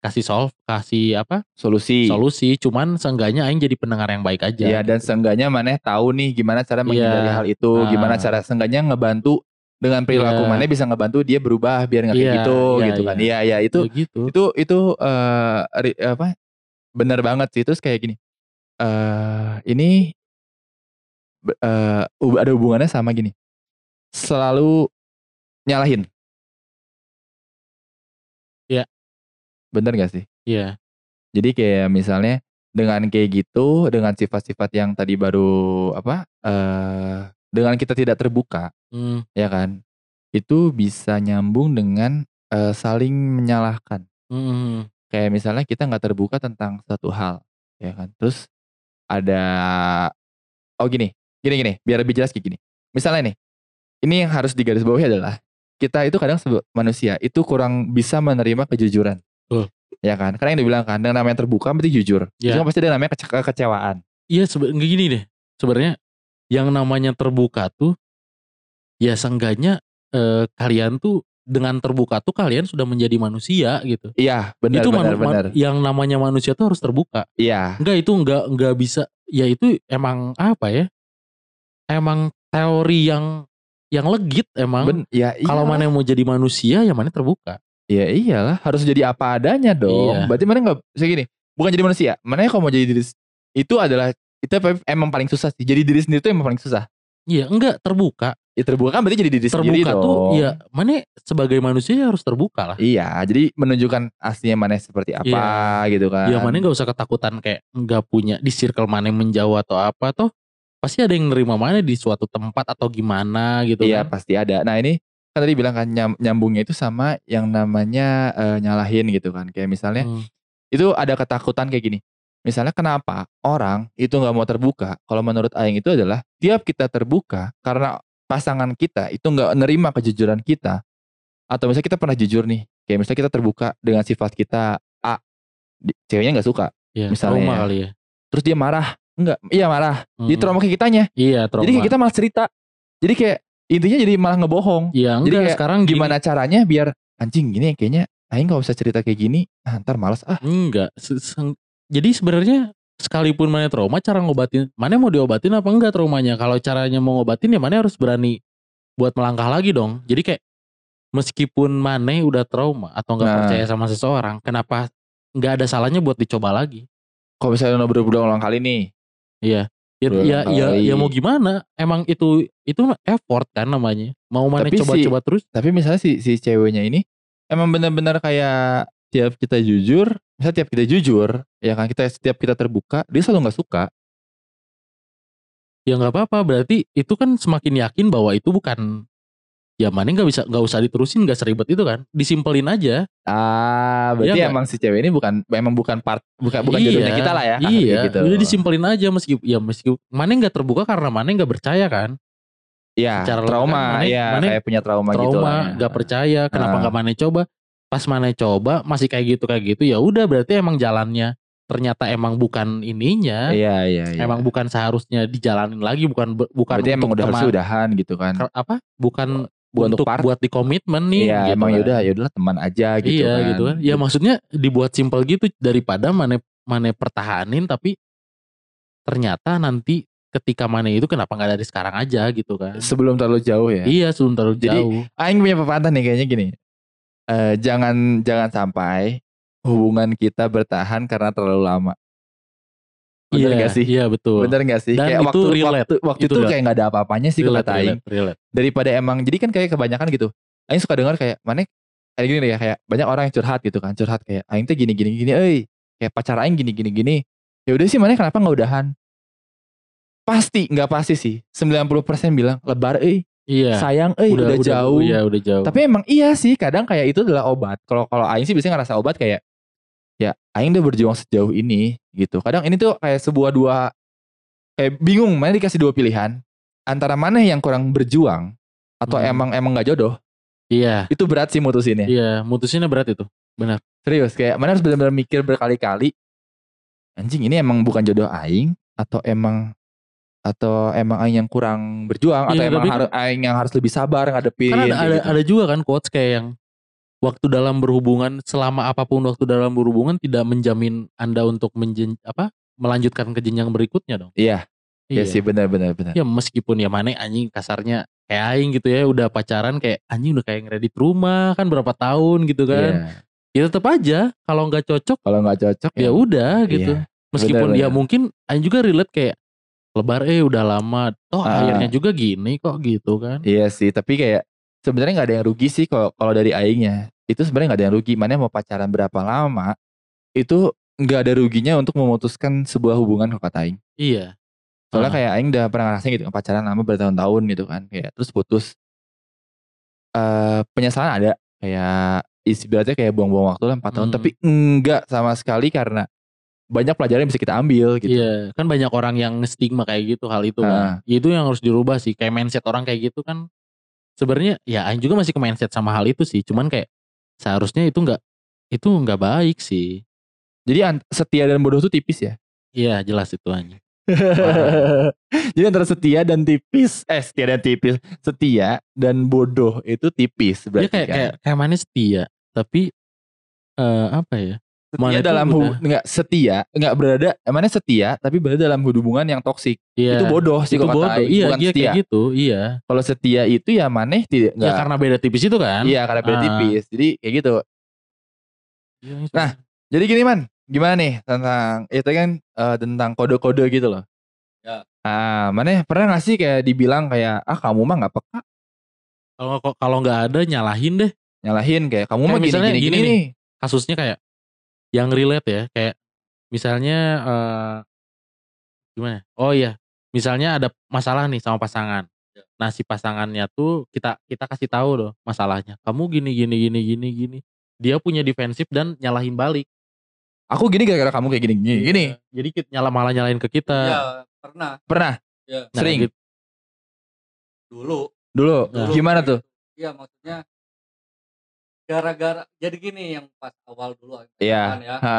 kasih solve kasih apa solusi. solusi cuman seenggaknya Aing jadi pendengar yang baik aja Iya dan seenggaknya maneh tahu nih gimana cara menghindari Iya. hal itu, Ah. gimana cara seenggaknya ngebantu dengan perilaku Iya. maneh bisa ngebantu dia berubah biar nggak kayak Iya, gitu iya, gitu kan. iya. Iya iya itu Ya gitu itu itu ri- apa benar banget sih terus kayak gini eh ini hu- ada hubungannya sama gini selalu nyalahin Iya. bener gak sih iya jadi kayak misalnya dengan kayak gitu dengan sifat-sifat yang tadi baru apa eh dengan kita tidak terbuka, Hmm, ya kan? Itu bisa nyambung dengan eh, saling menyalahkan. hmm, Kayak misalnya kita nggak terbuka tentang satu hal, ya kan? Terus ada oh gini, gini gini, biar lebih jelas kayak gini. Misalnya nih, ini yang harus digarisbawahi adalah kita itu kadang sebe- manusia itu kurang bisa menerima kejujuran. Betul. Ya kan? Karena yang dibilang kan, dengan namanya terbuka berarti jujur. Ya. Itu kan pasti ada namanya kece- kekecewaan. Iya sebenarnya gini deh. Sebenarnya yang namanya terbuka tuh ya seenggaknya eh, kalian tuh dengan terbuka tuh kalian sudah menjadi manusia gitu. Iya, benar itu benar benar. yang namanya manusia tuh harus terbuka. Iya. Enggak itu enggak enggak bisa. Ya itu emang apa ya? Emang teori yang yang legit emang. Ben, ya Kalau mana yang mau jadi manusia ya mana terbuka. Ya iyalah, harus jadi apa adanya dong. Iya. Berarti mana nggak bisa gini, bukan jadi manusia. Mana kalau mau jadi diri itu adalah itu emang paling susah sih. Jadi diri sendiri itu emang paling susah. Iya, enggak terbuka. Ya terbuka kan berarti jadi diri sendiri Terbuka dong. tuh ya mana sebagai manusia ya harus terbuka lah. Iya, jadi menunjukkan aslinya mana seperti apa gitu kan. Ya mana nggak usah ketakutan kayak nggak punya di circle mana yang menjauh atau apa toh pasti ada yang nerima mana di suatu tempat atau gimana gitu Iya kan. pasti ada. Nah ini kan tadi bilang kan nyam- nyambungnya itu sama yang namanya eh, nyalahin gitu kan. Kayak misalnya Hmm. itu ada ketakutan kayak gini. Misalnya kenapa orang itu nggak mau terbuka? Kalau menurut Aing itu adalah tiap kita terbuka karena pasangan kita itu nggak nerima kejujuran kita. Atau misalnya kita pernah jujur nih, kayak misalnya kita terbuka dengan sifat kita A, ceweknya nggak suka, Ya, misalnya trauma ya. kali ya. terus dia marah, enggak, iya marah, jadi Mm-mm. trauma ke kitanya. Iya trauma. Jadi kayak kita malah cerita, jadi kayak intinya jadi malah ngebohong. Iya Jadi kayak sekarang gini. Gimana caranya biar anjing gini kayaknya Aing nggak usah cerita kayak gini, ah, ntar males ah. Enggak. Jadi sebenarnya sekalipun mana trauma cara ngobatin mana mau diobatin apa enggak traumanya. Kalau caranya mau ngobatin ya mana harus berani buat melangkah lagi dong. Jadi kayak meskipun mana udah trauma atau nggak Nah. percaya sama seseorang, kenapa nggak ada salahnya buat dicoba lagi? Kalau misalnya udah berulang kali nih, Iya. Ya, ya, ya, ya mau gimana? Emang itu itu effort kan namanya. Mau mana coba-coba terus? tapi misalnya si si ceweknya ini emang benar-benar kayak tiap kita jujur, misalnya tiap kita jujur, ya kan kita setiap kita terbuka, dia selalu nggak suka. Ya nggak apa-apa. Berarti itu kan semakin yakin bahwa itu bukan ya mana nggak bisa nggak usah diterusin nggak seribet itu kan. Disimpelin aja. Ah, berarti Iya nggak? emang si cewek ini bukan emang bukan part bukan bukan jodohnya kita lah ya. Iya. gitu. Udah disimpelin aja meskipun ya meskipun mana nggak terbuka karena mana nggak percaya kan. Iya, trauma, lengkap, Mane- ya Mane kayak punya trauma, gitu lah. Trauma ya. nggak percaya. Kenapa Ah. nggak mana coba? Pas mana coba masih kayak gitu kayak gitu ya udah berarti emang jalannya ternyata emang bukan ininya. Iya, iya, iya. Emang bukan seharusnya dijalanin lagi, bukan bukan berarti emang udah harus udahan gitu kan. Apa? Bukan Bukan untuk untuk part. buat di komitmen nih. Iya, gitu emang kan. yaudah yaudahlah teman aja gitu iya kan. gitu kan. Ya maksudnya dibuat simpel gitu daripada mana mana pertahanin tapi ternyata nanti ketika mana itu kenapa nggak dari sekarang aja gitu kan. Sebelum terlalu jauh ya. Iya sebelum terlalu Jadi, jauh. Aing punya pepatah nih kayaknya gini. Eh, jangan jangan sampai hubungan kita bertahan karena terlalu lama. Bener iya, gak sih? Iya betul. Bener gak sih? Dan kayak itu waktu relate. waktu waktu Itu itu, kayak nggak ada apa-apanya sih relate, kata Aing. relate, relate. Daripada emang jadi kan kayak kebanyakan gitu. Aing suka dengar kayak mana kayak gini deh ya kayak banyak orang yang curhat gitu kan curhat kayak Aing tuh gini gini gini, euy kayak pacar Aing gini gini gini. Ya udah sih mana kenapa nggak udahan? Pasti nggak pasti sih. 90% bilang lebar euy, Iya. sayang euy udah, jauh. Iya udah jauh. Tapi emang iya sih kadang kayak itu adalah obat. Kalau kalau Aing sih biasanya ngerasa obat kayak ya Aing udah berjuang sejauh ini gitu. Kadang ini tuh kayak sebuah dua kayak bingung mana dikasih dua pilihan antara mana yang kurang berjuang atau Hmm. emang emang nggak jodoh. iya. Itu berat sih mutusinnya. Iya, mutusinnya berat itu. Serius kayak mana harus benar-benar mikir berkali-kali. Anjing ini emang bukan jodoh Aing atau emang atau emang Aing yang kurang berjuang atau Iya, emang tapi- harus Aing yang harus lebih sabar ngadepin Kan ada ada, gitu. ada juga kan quotes kayak yang waktu dalam berhubungan selama apa pun waktu dalam berhubungan tidak menjamin Anda untuk menjen, apa melanjutkan ke jenjang berikutnya dong. Iya, iya sih benar benar benar. Ya meskipun ya mana anjing kasarnya kayak aing gitu ya udah pacaran kayak anjing udah kayak ngeredit rumah kan berapa tahun gitu kan. Iya. Ya tetap aja kalau nggak cocok Kalau nggak cocok ya udah gitu. Iya. Meskipun benar, ya benar. mungkin aing juga relate kayak lebar eh udah lama toh Ah. akhirnya juga gini kok gitu kan. Iya sih, tapi kayak sebenarnya nggak ada yang rugi sih kalau kalau dari aingnya. Itu sebenarnya nggak ada yang rugi. Mana mau pacaran berapa lama itu nggak ada ruginya untuk memutuskan sebuah hubungan kalau kata aing. Iya. Soalnya Ah. kayak aing udah pernah ngerasain gitu pacaran lama bertahun-tahun gitu kan kayak terus putus. Eh penyesalan ada kayak ibaratnya kayak buang-buang waktu lah 4 tahun Hmm. tapi enggak sama sekali karena banyak pelajaran yang bisa kita ambil gitu. Iya, kan banyak orang yang stigma kayak gitu hal itu kan. Itu yang harus dirubah sih. Kayak mindset orang kayak gitu kan. Sebenarnya ya Aing juga masih ke mindset sama hal itu sih. Cuman kayak seharusnya itu nggak itu nggak baik sih. Jadi setia dan bodoh tuh tipis ya. Iya jelas itu aja. Jadi antara setia dan tipis, eh setia dan tipis, setia dan bodoh itu tipis Dia berarti kayak kan. kayak kayak mana setia, tapi eh apa ya? Setia dalam udah- hub- enggak setia, enggak berada emangnya setia tapi berada dalam hubungan yang toksik. Iya. Itu bodoh sih itu kalau kata bodoh. Aing, Iya, bukan iya setia. kayak gitu. Iya. Kalau setia itu ya maneh tidak Ya enggak. karena beda tipis itu kan. Iya, karena beda Ah. tipis. Jadi kayak gitu. Iya, itu. Nah, Jadi gini man, gimana nih tentang itu kan eh, tentang kode-kode gitu loh. Ya. Ah, mana pernah gak sih kayak dibilang kayak ah kamu mah nggak peka kalau kalau nggak ada nyalahin deh. nyalahin kayak kamu Kayak mah gini misalnya gini, gini gini, nih. Kasusnya kayak yang relate ya, kayak misalnya eh gimana? Oh iya, misalnya ada masalah nih sama pasangan. Ya. Nah si pasangannya tuh kita kita kasih tahu loh masalahnya. Kamu gini gini gini gini gini. Dia punya defensif dan nyalahin balik. Aku gini gara-gara kamu kayak gini gini. gini. Jadi kita nyala malah nyalahin ke kita. Iya, pernah. Pernah Ya, Nah, sering gitu. dulu. dulu. Nah. Gimana tuh? Iya, maksudnya gara-gara jadi gini yang pas awal dulu Iya. pacaran ya. Ha.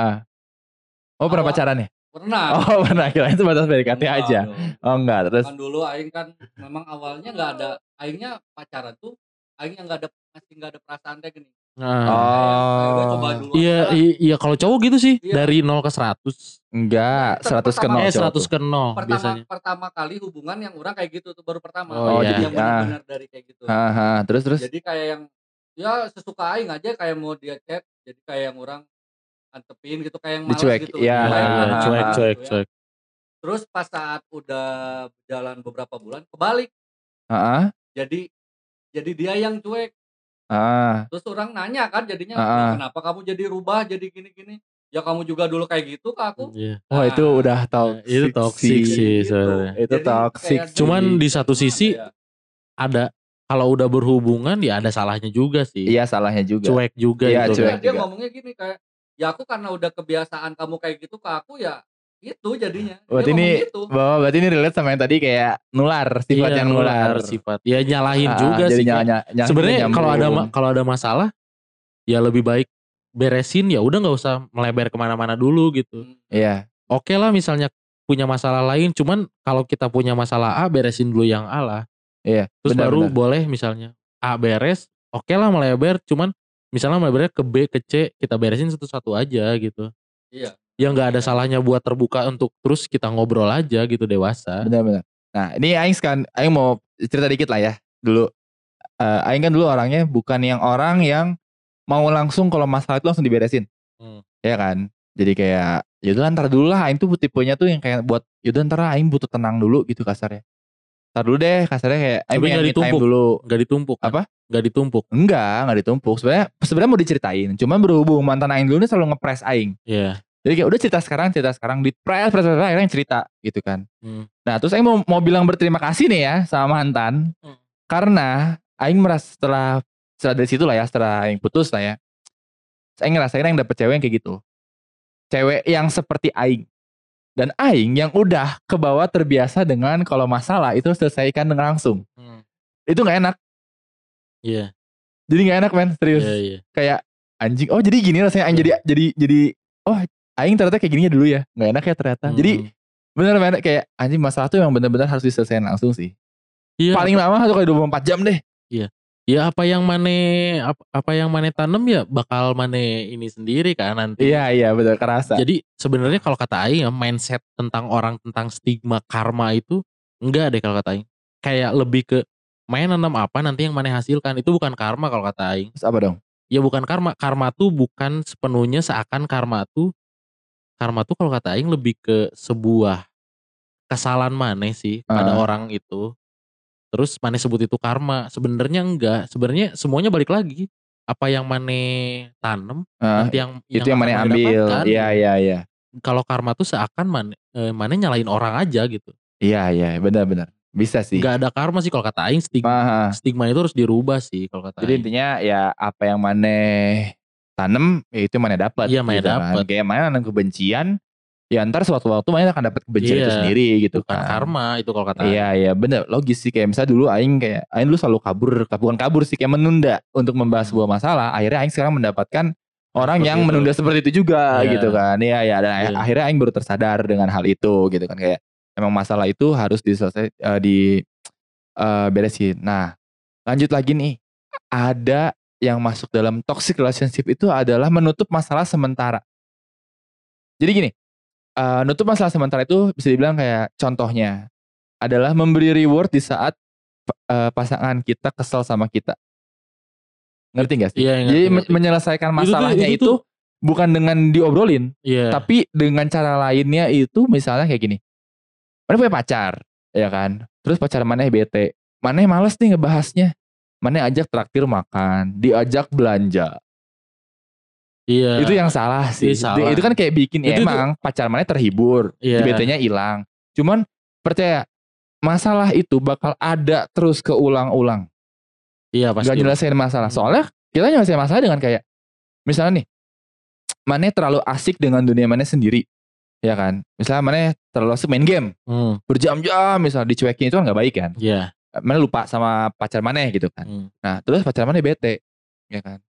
Oh pernah Awal- pacaran ya? Pernah. Oh pernah kirain itu batas PDKT Enggak aja. dong. Oh enggak terus. Kan dulu aing kan memang awalnya nggak ada aingnya pacaran tuh aing yang nggak ada masih nggak ada perasaan kayak gini. Nah. Coba Oh dulu. Iya, aja. i- iya kalau cowok gitu sih Iya. dari 0 ke 100. enggak Tetap 100 ke 0 eh cowok 100 tuh. ke 0 pertama biasanya. pertama kali hubungan yang orang kayak gitu tuh baru pertama. Oh, iya. Yang Ah. benar-benar dari kayak gitu. Terus terus. Jadi kayak yang ya sesuka aing aja kayak mau dia chat jadi kayak yang orang antepin gitu kayak yang malas Dicuek, gitu. iya, Iya, Kayak iya, yang ah, cuek, cuek, gitu ya. cuek. Terus pas saat udah berjalan beberapa bulan kebalik. Heeh. Jadi jadi dia yang cuek. Ah. Terus orang nanya kan jadinya "Ya, ah. kenapa kamu jadi rubah jadi gini-gini? Ya kamu juga dulu kayak gitu ke aku. Iya. Oh itu Nah, udah toxic itu toxic sih. sih Gitu. sebenarnya. Itu Jadi toxic. Cuman di satu sisi ya? ada kalau udah berhubungan ya ada salahnya juga sih. Iya salahnya juga. Cuek juga Iya, gitu cuek kan. dia juga. ngomongnya gini kayak ya aku karena udah kebiasaan kamu kayak gitu ke aku ya itu jadinya. Berarti ini gitu. bahwa berarti ini relate sama yang tadi kayak nular sifat Iya, yang nular. sifat. Ya nyalahin Ah, juga jadi sih. Nyala- nyala- Sebenarnya kalau ada kalau ada masalah ya lebih baik beresin ya udah nggak usah melebar ke mana-mana dulu gitu. Hmm. Iya. Oke lah misalnya punya masalah lain, cuman kalau kita punya masalah A beresin dulu yang A lah. Iya. Terus benar, baru benar. boleh misalnya A beres, oke lah melebar, cuman misalnya melebarnya ke B ke C kita beresin satu-satu aja gitu. Iya. Ya nggak ada salahnya buat terbuka untuk terus kita ngobrol aja gitu dewasa. Benar-benar. Nah ini Aing sekarang Aing mau cerita dikit lah ya dulu. Eh, Aing kan dulu orangnya bukan yang orang yang mau langsung kalau masalah itu langsung diberesin. Hmm. Ya kan. Jadi kayak yaudah ntar dulu lah Aing tuh tipenya tuh yang kayak buat yaudah ntar Aing butuh tenang dulu gitu kasarnya. Ntar dulu deh kasarnya kayak Aing Tapi pengen nggak me time ditumpuk. dulu. Nggak ditumpuk. kan? Apa? Nggak ditumpuk. Enggak, enggak ditumpuk. Sebenarnya sebenarnya mau diceritain. Cuman berhubung mantan Aing dulu nih selalu ngepres Aing. Iya. Jadi kayak udah cerita sekarang, cerita sekarang, di press, press, press, press, akhirnya cerita gitu kan. Hmm. Nah terus Aing mau, mau bilang berterima kasih nih ya sama mantan. Hmm. Karena Aing merasa setelah, setelah dari situ lah ya, setelah Aing putus lah ya. Aing ngerasain Aing dapet cewek yang kayak gitu. Cewek yang seperti Aing. Dan Aing yang udah ke bawah terbiasa dengan kalau masalah itu selesaikan dengan langsung. Hmm. Itu gak enak. Iya. Jadi gak enak men, serius. Iya iya. Kayak anjing, oh jadi gini rasanya Aing jadi, jadi, jadi, oh Aing ternyata kayak gininya dulu ya. Gak enak ya ternyata. Jadi Hmm. bener bener kayak anjing masalah tuh yang bener-bener harus diselesaikan langsung sih. Iya. Paling lama satu kali 24 jam deh. Ya apa yang mane apa, apa yang mane tanam ya bakal mane ini sendiri kan nanti. Iya iya betul kerasa. Jadi sebenarnya kalau kata Aing ya mindset tentang orang tentang stigma karma itu enggak deh kalau kata Aing. Kayak lebih ke main nanam apa nanti yang mana hasilkan itu bukan karma kalau kata Aing. Terus apa dong? Ya bukan karma. Karma tuh bukan sepenuhnya seakan karma tuh karma tuh kalau kata Aing lebih ke sebuah kesalahan maneh sih pada Ah. orang itu. Terus maneh sebut itu karma. Sebenarnya enggak. Sebenarnya semuanya balik lagi. Apa yang maneh tanam Ah, nanti yang itu yang mana akan maneh ambil. Iya iya iya. Kalau karma tuh seakan maneh eh, maneh nyalain orang aja gitu. Iya iya benar-benar bisa sih. Nggak ada karma sih kalau kata Aing stigma, Maha. stigma itu harus dirubah sih kalau kata Jadi Aing. intinya ya apa yang maneh tanam ya itu mana dapat. Iya, maneh kan. dapet. Kayak mana nanam kebencian, ya ntar suatu waktu mana akan dapat kebencian itu Iya, sendiri gitu kan. karma itu kalau kata. Iya iya bener logis sih kayak misalnya dulu Aing kayak Aing dulu selalu kabur bukan kabur sih kayak menunda untuk membahas Hmm. sebuah masalah akhirnya Aing sekarang mendapatkan orang Seperti yang itu. menunda seperti itu juga Iya. gitu kan iya iya dan Iya. akhirnya Aing baru tersadar dengan hal itu gitu kan kayak emang masalah itu harus diselesai eh, di eh, beresin nah lanjut lagi nih ada yang masuk dalam toxic relationship itu adalah menutup masalah sementara jadi gini eh, nutup masalah sementara itu bisa dibilang kayak contohnya adalah memberi reward di saat eh, pasangan kita kesel sama kita. Ngerti gak sih? Iya, ngerti, Jadi ngerti. menyelesaikan Itu tuh- masalahnya itu itu, tuh- bukan dengan diobrolin, Iya. tapi dengan cara lainnya itu misalnya kayak gini. Mana punya pacar, ya kan? Terus pacar mana bete, mana males nih ngebahasnya. Mana ajak traktir makan, diajak belanja. Iya. Itu yang salah sih. Iya, salah. Itu kan kayak bikin Itu emang pacar mana terhibur, Iya. BT-nya hilang. Cuman percaya masalah itu bakal ada terus keulang-ulang. Iya pasti. Gak nyelesain masalah. Hmm. Soalnya kita nyelesain masalah dengan kayak misalnya nih, Mane terlalu asik dengan dunia Mane sendiri. Ya kan? Misalnya Mane terlalu asik main game. Hmm, Berjam-jam misalnya dicuekin itu kan gak baik kan. Iya. Mane lupa sama pacar Mane gitu kan. Hmm. Nah terus pacar Mane bete. Ya kan?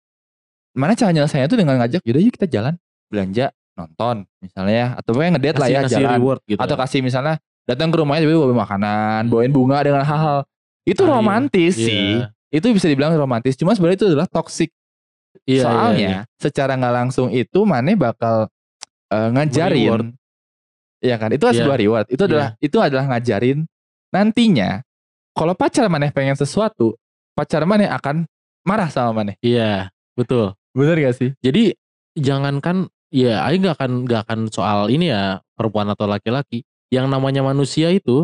Mana cara nyelesainnya tuh dengan ngajak, yaudah yuk kita jalan. Belanja, nonton misalnya ya. Atau pokoknya ngedate lah ya kasih jalan. reward gitu. Atau kasih misalnya datang ke rumahnya tapi bawa makanan, bawain bunga dengan hal-hal. Itu Ah, iya. romantis Iya. sih. Itu bisa dibilang romantis. Cuma sebenarnya itu adalah toxic. Iya, Soalnya iya, iya. secara nggak langsung itu Mane bakal eh, ngajarin. Reward. Iya kan? Itu adalah Iya. sebuah reward. Itu adalah itu adalah ngajarin nantinya kalau pacar Mane pengen sesuatu, pacar Mane akan marah sama Mane. Iya, betul. Bener gak sih? Jadi jangankan ya Aing nggak akan nggak akan soal ini ya perempuan atau laki-laki. Yang namanya manusia itu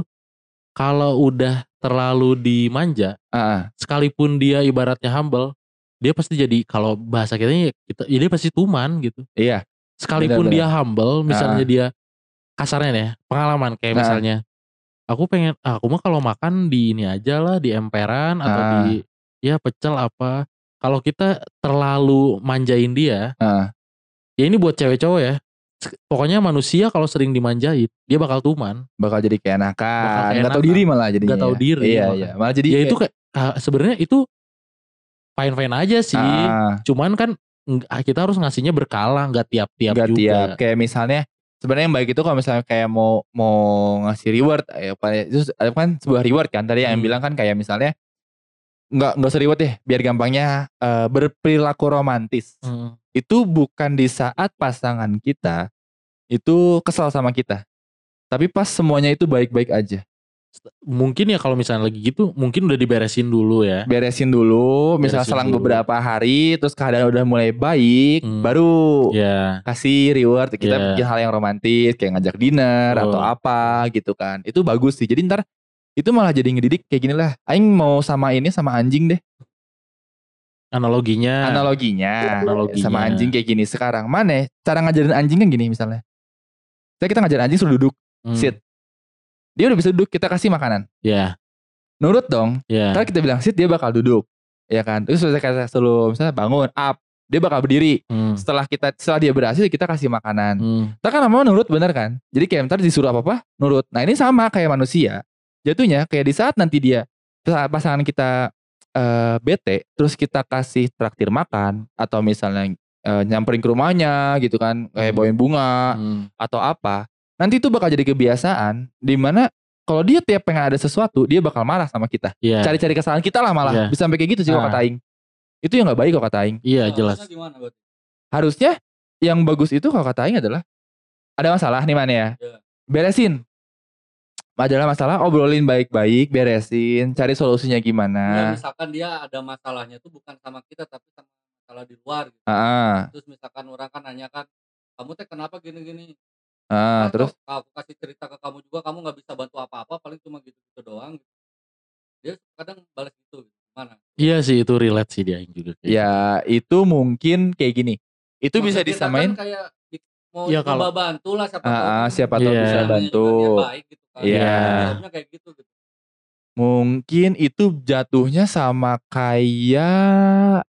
kalau udah terlalu dimanja, Ah, sekalipun dia ibaratnya humble, dia pasti jadi kalau bahasa kita kita ya dia pasti tuman gitu. iya. Sekalipun Benar-benar. dia humble, misalnya Ah. dia kasarnya nih ya, pengalaman kayak Ah. misalnya aku pengen ah, aku mah kalau makan di ini aja lah di emperan atau Ah. di ya pecel apa. Kalau kita terlalu manjain dia, Ah. ya ini buat cewek cowok ya. Pokoknya manusia kalau sering dimanjain, dia bakal tuman. Bakal jadi kayak nggak tahu diri malah jadinya. Nggak tahu ya. diri, Iya, iya. Malah jadi ya itu kayak- ah, sebenarnya itu fine fine aja sih. Ah. Cuman kan eng- kita harus ngasihnya berkala, nggak tiap-tiap Nggak juga. tiap kayak misalnya sebenarnya yang baik itu kalau misalnya kayak mau mau ngasih reward ya apa ya, itu ada kan sebuah reward kan tadi yang Hmm. bilang kan kayak misalnya nggak nggak usah deh biar gampangnya eh, berperilaku romantis Hmm. itu bukan di saat pasangan kita itu kesal sama kita tapi pas semuanya itu baik-baik aja Mungkin ya kalau misalnya lagi gitu, mungkin udah diberesin dulu ya. beresin dulu misalnya Beresin selang dulu. beberapa hari terus keadaan udah mulai baik Hmm. baru Ya, kasih reward kita Iya. bikin hal yang romantis kayak ngajak dinner atau Betul. apa gitu kan itu bagus sih jadi ntar itu malah jadi ngedidik kayak gini lah. Aing mau sama ini sama anjing deh. Analoginya. analoginya, Analoginya. sama anjing kayak gini sekarang. Mana cara ngajarin anjing kan gini misalnya. Saya kita ngajarin anjing suruh duduk. Hmm. sit. Dia udah bisa duduk kita kasih makanan. Ya, nurut dong. Ya. ntar kita bilang sit dia bakal duduk. Ya kan? Terus saya kata suruh misalnya bangun up. Dia bakal berdiri. Hmm. setelah kita setelah dia berhasil kita kasih makanan. Hmm. Ntar kan lama nurut bener kan? Jadi kayak ntar disuruh apa-apa nurut. Nah ini sama kayak manusia Jatuhnya kayak di saat nanti dia Pasangan kita eh, bete Terus kita kasih traktir makan Atau misalnya eh, nyamperin ke rumahnya gitu kan Kayak Hmm. bawain bunga Hmm. Atau apa Nanti itu bakal jadi kebiasaan Di mana kalau dia tiap pengen ada sesuatu Dia bakal marah sama kita Iya. Cari-cari kesalahan kita lah malah Iya. Bisa sampai kayak gitu sih kalau Ah. kata Aing Itu yang gak baik kalau kata Aing Iya, Nah, jelas. harusnya Gimana berarti? harusnya yang bagus itu kalau kata Aing adalah ada masalah nih mana ya Iya. beresin adalah masalah obrolin baik-baik beresin cari solusinya Ya, gimana misalkan dia ada masalahnya tuh bukan sama kita tapi sama masalah di luar gitu. ah Terus misalkan orang kan nanya kan, kamu teh kenapa gini-gini? ah Nah, terus aku kasih cerita ke kamu juga, kamu nggak bisa bantu apa-apa, paling cuma gitu-gitu doang. Gitu. Dia kadang balas gitu, gitu. Gimana? Iya sih itu relate sih dia juga. kayak ya itu mungkin kayak gini itu bisa Maksud kita disamain Kan kayak mau Ya, coba kalau- bantu lah siapa Ah, tahu siapa tahu Iya. bisa bantu. baik gitu kan. Iya. Kayak gitu gitu. Mungkin itu jatuhnya sama kayak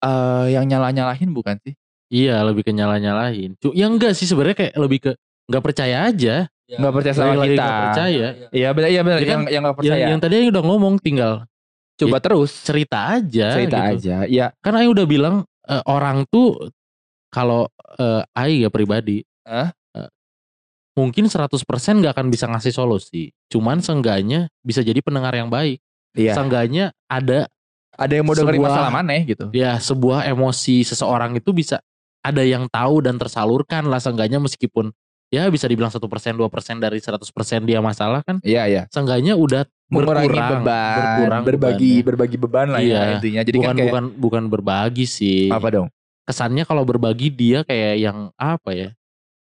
eh yang nyalah-nyalahin bukan sih? Iya lebih ke nyala-nyalahin. Cu- Ya enggak sih sebenarnya kayak lebih ke nggak percaya aja. Ya. Nggak percaya sama lagi kita. nggak percaya. Iya, iya. Iya benar, iya benar. Ya kan, yang yang nggak Yang, percaya. yang tadi Aing udah ngomong tinggal Coba terus cerita aja. cerita gitu. aja. Iya. Kan Aing udah bilang eh, orang tuh kalau eh, Aing ya pribadi. Hah? eh, mungkin 100% nggak akan bisa ngasih solusi. Cuman seenggaknya bisa jadi pendengar yang baik. Iya. Seenggaknya ada Ada yang mau dengerin sebuah- masalah mana gitu. ya sebuah emosi seseorang itu bisa ada yang tahu dan tersalurkan lah seenggaknya meskipun ya bisa dibilang satu persen dua persen dari 100% dia masalah kan Iya, iya. seenggaknya udah Mengurangi berkurang, beban, berkurang berbagi bebannya. berbagi beban lah Iya. ya intinya. Jadi bukan kan kayak bukan bukan berbagi sih apa dong? Kesannya kalau berbagi dia kayak yang apa ya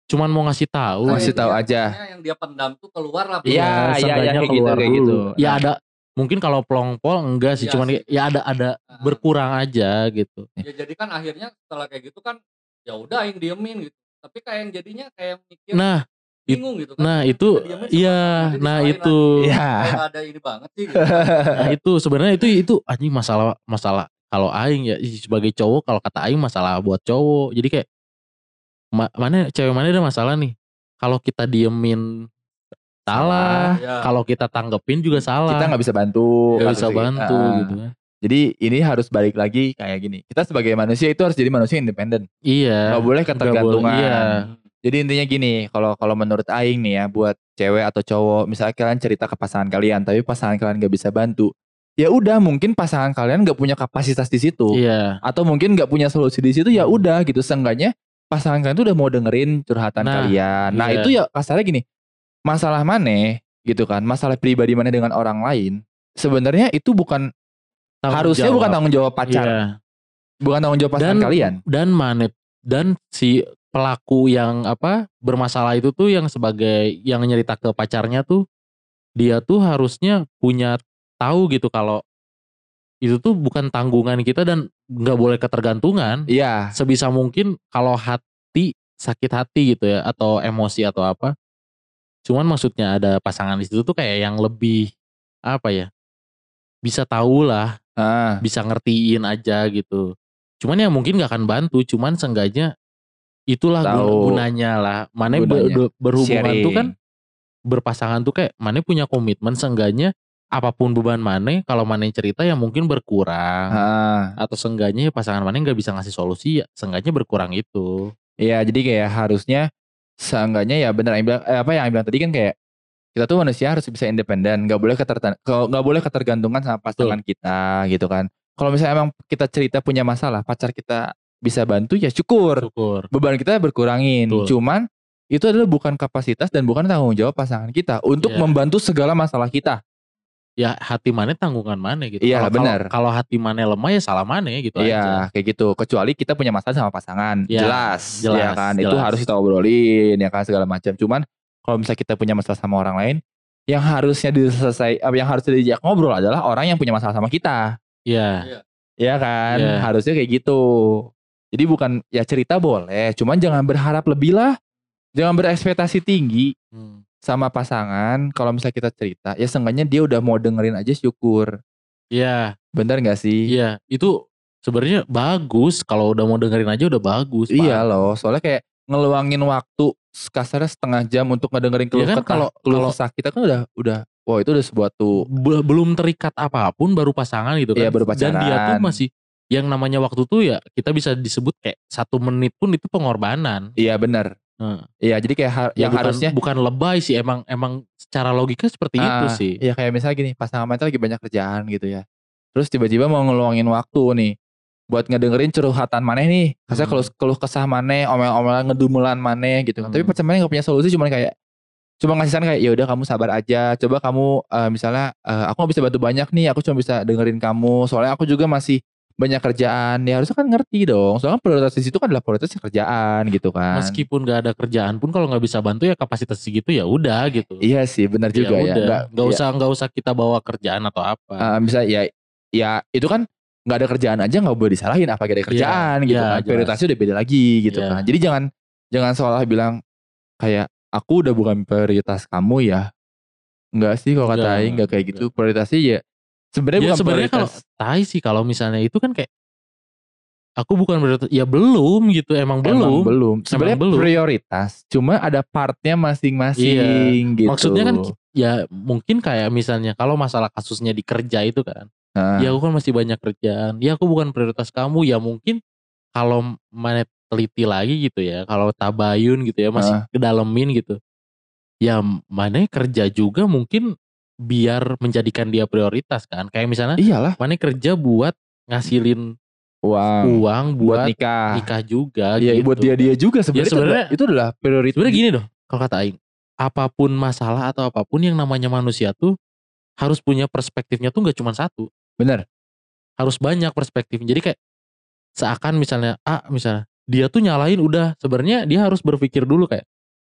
cuman mau ngasih tahu Ngasih Kayak tahu dia- aja. yang dia pendam tuh keluar lah. Iya, Ya, iya, iya, kayak gitu, keluar kayak dulu. gitu. ya Nah. ada mungkin kalau pelong-pol enggak sih Iya cuman sih. ya ada ada Ah. berkurang aja gitu Ya jadi kan akhirnya setelah kayak gitu kan ya udah yang diemin gitu. Tapi kayak yang jadinya kayak mikir nah bingung gitu kan. nah Kita itu diemin iya nah itu. Iya. Kayak ada ini banget sih gitu. Nah itu sebenarnya itu itu anjing masalah masalah kalau aing ya sebagai cowok kalau kata aing masalah buat cowok. Jadi kayak ma- mana cewek mana ada masalah nih. Kalau kita diemin salah, Ya. kalau kita tanggepin juga salah. Kita nggak bisa bantu. Nggak bisa bantu Ah. gitu kan. Jadi ini harus balik lagi kayak gini. Kita sebagai manusia itu harus jadi manusia independen. Iya. Nggak boleh nggak ketergantungan. boleh, iya. Jadi intinya gini, kalau kalau menurut Aing nih ya, buat cewek atau cowok, misalnya kalian cerita ke pasangan kalian, tapi pasangan kalian gak bisa bantu, ya udah mungkin pasangan kalian gak punya kapasitas di situ, Iya. atau mungkin gak punya solusi di situ, ya udah gitu. Seenggaknya pasangan kalian tuh udah mau dengerin curhatan Nah, kalian. Nah iya. itu ya kasarnya gini, masalah mana gitu kan, masalah pribadi mana dengan orang lain, sebenarnya itu bukan Tanggung harusnya jawab. bukan tanggung jawab pacar, Iya. bukan tanggung jawab pasangan Dan- kalian. Dan manet dan si pelaku yang apa bermasalah itu tuh yang sebagai yang nyerita ke pacarnya tuh dia tuh harusnya punya tahu gitu kalau itu tuh bukan tanggungan kita dan nggak boleh ketergantungan Iya, sebisa mungkin kalau hati sakit hati gitu ya atau emosi atau apa cuman maksudnya ada pasangan di situ tuh kayak yang lebih apa ya bisa tahu lah ah, bisa ngertiin aja gitu. Cuman ya mungkin gak akan bantu, cuman seenggaknya itulah Tahu. gunanya lah. Mana Gunanya. be- berhubungan tuh kan sharing. berpasangan tuh kayak mana punya komitmen seenggaknya apa pun beban mana kalau mana cerita ya mungkin berkurang Ah. atau seenggaknya ya pasangan mana nggak bisa ngasih solusi ya seenggaknya berkurang itu. Iya, jadi kayak harusnya seenggaknya ya bener yang bilang eh, apa yang bilang tadi kan kayak kita tuh manusia harus bisa independen, nggak boleh ketertan nggak boleh ketergantungan sama pasangan kita gitu kan. Kalau misalnya emang kita cerita punya masalah, pacar kita bisa bantu ya syukur. Syukur. Beban kita berkurangin. Betul. Cuman itu adalah bukan kapasitas dan bukan tanggung jawab pasangan kita untuk Iya. membantu segala masalah kita. Ya hati mana tanggungan mana gitu. Iya, benar. Kalau hati mana lemah ya salah mana gitu aja. Iya, kayak gitu. Kecuali kita punya masalah sama pasangan, Iya, jelas, jelas, ya kan. Itu jelas. harus kita obrolin, ya kan segala macam. Cuman kalau misalnya kita punya masalah sama orang lain, yang harusnya diselesai, apa yang harusnya diajak ngobrol adalah orang yang punya masalah sama kita, Iya. ya kan. Iya. Harusnya kayak gitu. Jadi bukan ya cerita boleh, cuman jangan berharap lebih lah, jangan berekspektasi tinggi Hmm. Sama pasangan. Kalau misalnya kita cerita, ya seenggaknya dia udah mau dengerin aja syukur. Iya. Bener gak sih? Iya, itu sebenarnya bagus kalau udah mau dengerin aja udah bagus. Pak. Iya loh, soalnya kayak ngeluangin waktu kasarnya setengah jam untuk ngedengerin keluh Iya kan, kalau- keluh kesah kita kan udah udah wah itu udah sebuah tuh Be- belum terikat apa pun baru pasangan gitu kan. Iya, baru Dan dia tuh pacaran. masih yang namanya waktu tuh ya kita bisa disebut kayak satu menit pun itu pengorbanan. iya benar. Iya jadi kayak har- Ya yang bukan, harusnya bukan lebay sih emang emang secara logika seperti itu Ah, sih. Iya kayak misalnya gini pasangan kita lagi banyak kerjaan gitu ya. Terus tiba-tiba mau ngeluangin waktu nih buat ngedengerin curhatan maneh nih. Kasih Hmm. keluh keluh kesah maneh, omel-omelan ngedumulan maneh gitu kan. Tapi Hmm. pacar maneh gak punya solusi cuman kayak cuma ngasih saran kayak ya udah kamu sabar aja. Coba kamu eh, misalnya eh, aku gak bisa bantu banyak nih, aku cuma bisa dengerin kamu. Soalnya aku juga masih banyak kerjaan. Ya harusnya kan ngerti dong. Soalnya prioritas di situ kan adalah prioritas kerjaan gitu kan. Meskipun gak ada kerjaan pun kalau nggak bisa bantu ya kapasitas segitu ya udah gitu. Iya sih benar Ya juga ya. udah, Nggak- nggak iya. usah nggak usah kita bawa kerjaan atau apa. Eh, bisa ya ya itu kan nggak ada kerjaan aja nggak boleh disalahin apa ada kerjaan gitu iya, kan jelas. prioritasnya udah beda lagi gitu Iya. kan jadi jangan jangan seolah bilang kayak aku udah bukan prioritas kamu ya. Enggak sih kalau kata Aing enggak kayak gitu. Prioritasnya ya sebenarnya Ya bukan sebenarnya kalau tai sih kalau misalnya itu kan kayak aku bukan prioritas ya belum gitu emang belum. Emang belum. Sebenarnya belum. prioritas, cuma ada partnya masing-masing gitu. Maksudnya kan ya mungkin kayak misalnya kalau masalah kasusnya di kerja itu kan. Nah, Ya aku kan masih banyak kerjaan. Ya aku bukan prioritas kamu. Ya mungkin kalau mana teliti lagi gitu ya. Kalau tabayun gitu ya masih kedalemin gitu. Ya mana kerja juga mungkin biar menjadikan dia prioritas kan. Kayak misalnya iyalah mana kerja buat ngasilin uang uang buat buat nikah. nikah juga Iya, gitu. buat dia dia juga sebenarnya. adalah- itu adalah prioritas. Sebenarnya gini dong, kalau kata Aing, apa pun masalah atau apa pun yang namanya manusia tuh harus punya perspektifnya tuh nggak cuma satu, Bener. harus banyak perspektif. Jadi kayak seakan misalnya A misalnya dia tuh nyalain udah sebenarnya dia harus berpikir dulu kayak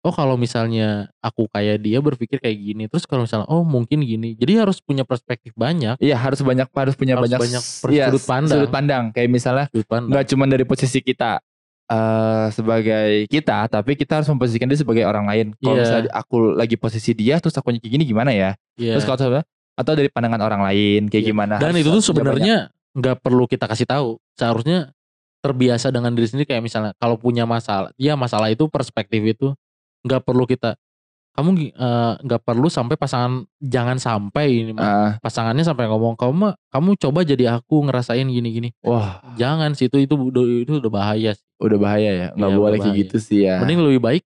oh kalau misalnya aku kayak dia berpikir kayak gini terus kalau misalnya oh mungkin gini jadi harus punya perspektif banyak Iya harus banyak harus punya Harus banyak, banyak iya, sudut pandang. Sudut pandang kayak misalnya sudut pandang. nggak cuma dari posisi kita eh sebagai kita, tapi kita harus memposisikan dia sebagai orang lain. Kalau Iya. misalnya aku lagi posisi dia, terus aku kayak gini gimana ya? Iya. Terus kalau atau dari pandangan orang lain kayak Iya. gimana? Dan itu tuh sebenarnya nggak perlu kita kasih tahu. Seharusnya terbiasa dengan diri sendiri kayak misalnya kalau punya masalah, ya masalah itu perspektif itu nggak perlu kita kamu eh, nggak perlu sampai pasangan jangan sampai ini Ah, pasangannya sampai ngomong kamu kamu coba jadi aku ngerasain gini-gini. wah, Jangan sih itu itu udah itu udah bahaya sih. udah bahaya ya. Nggak Iya, boleh kayak gitu sih ya. Mending lebih baik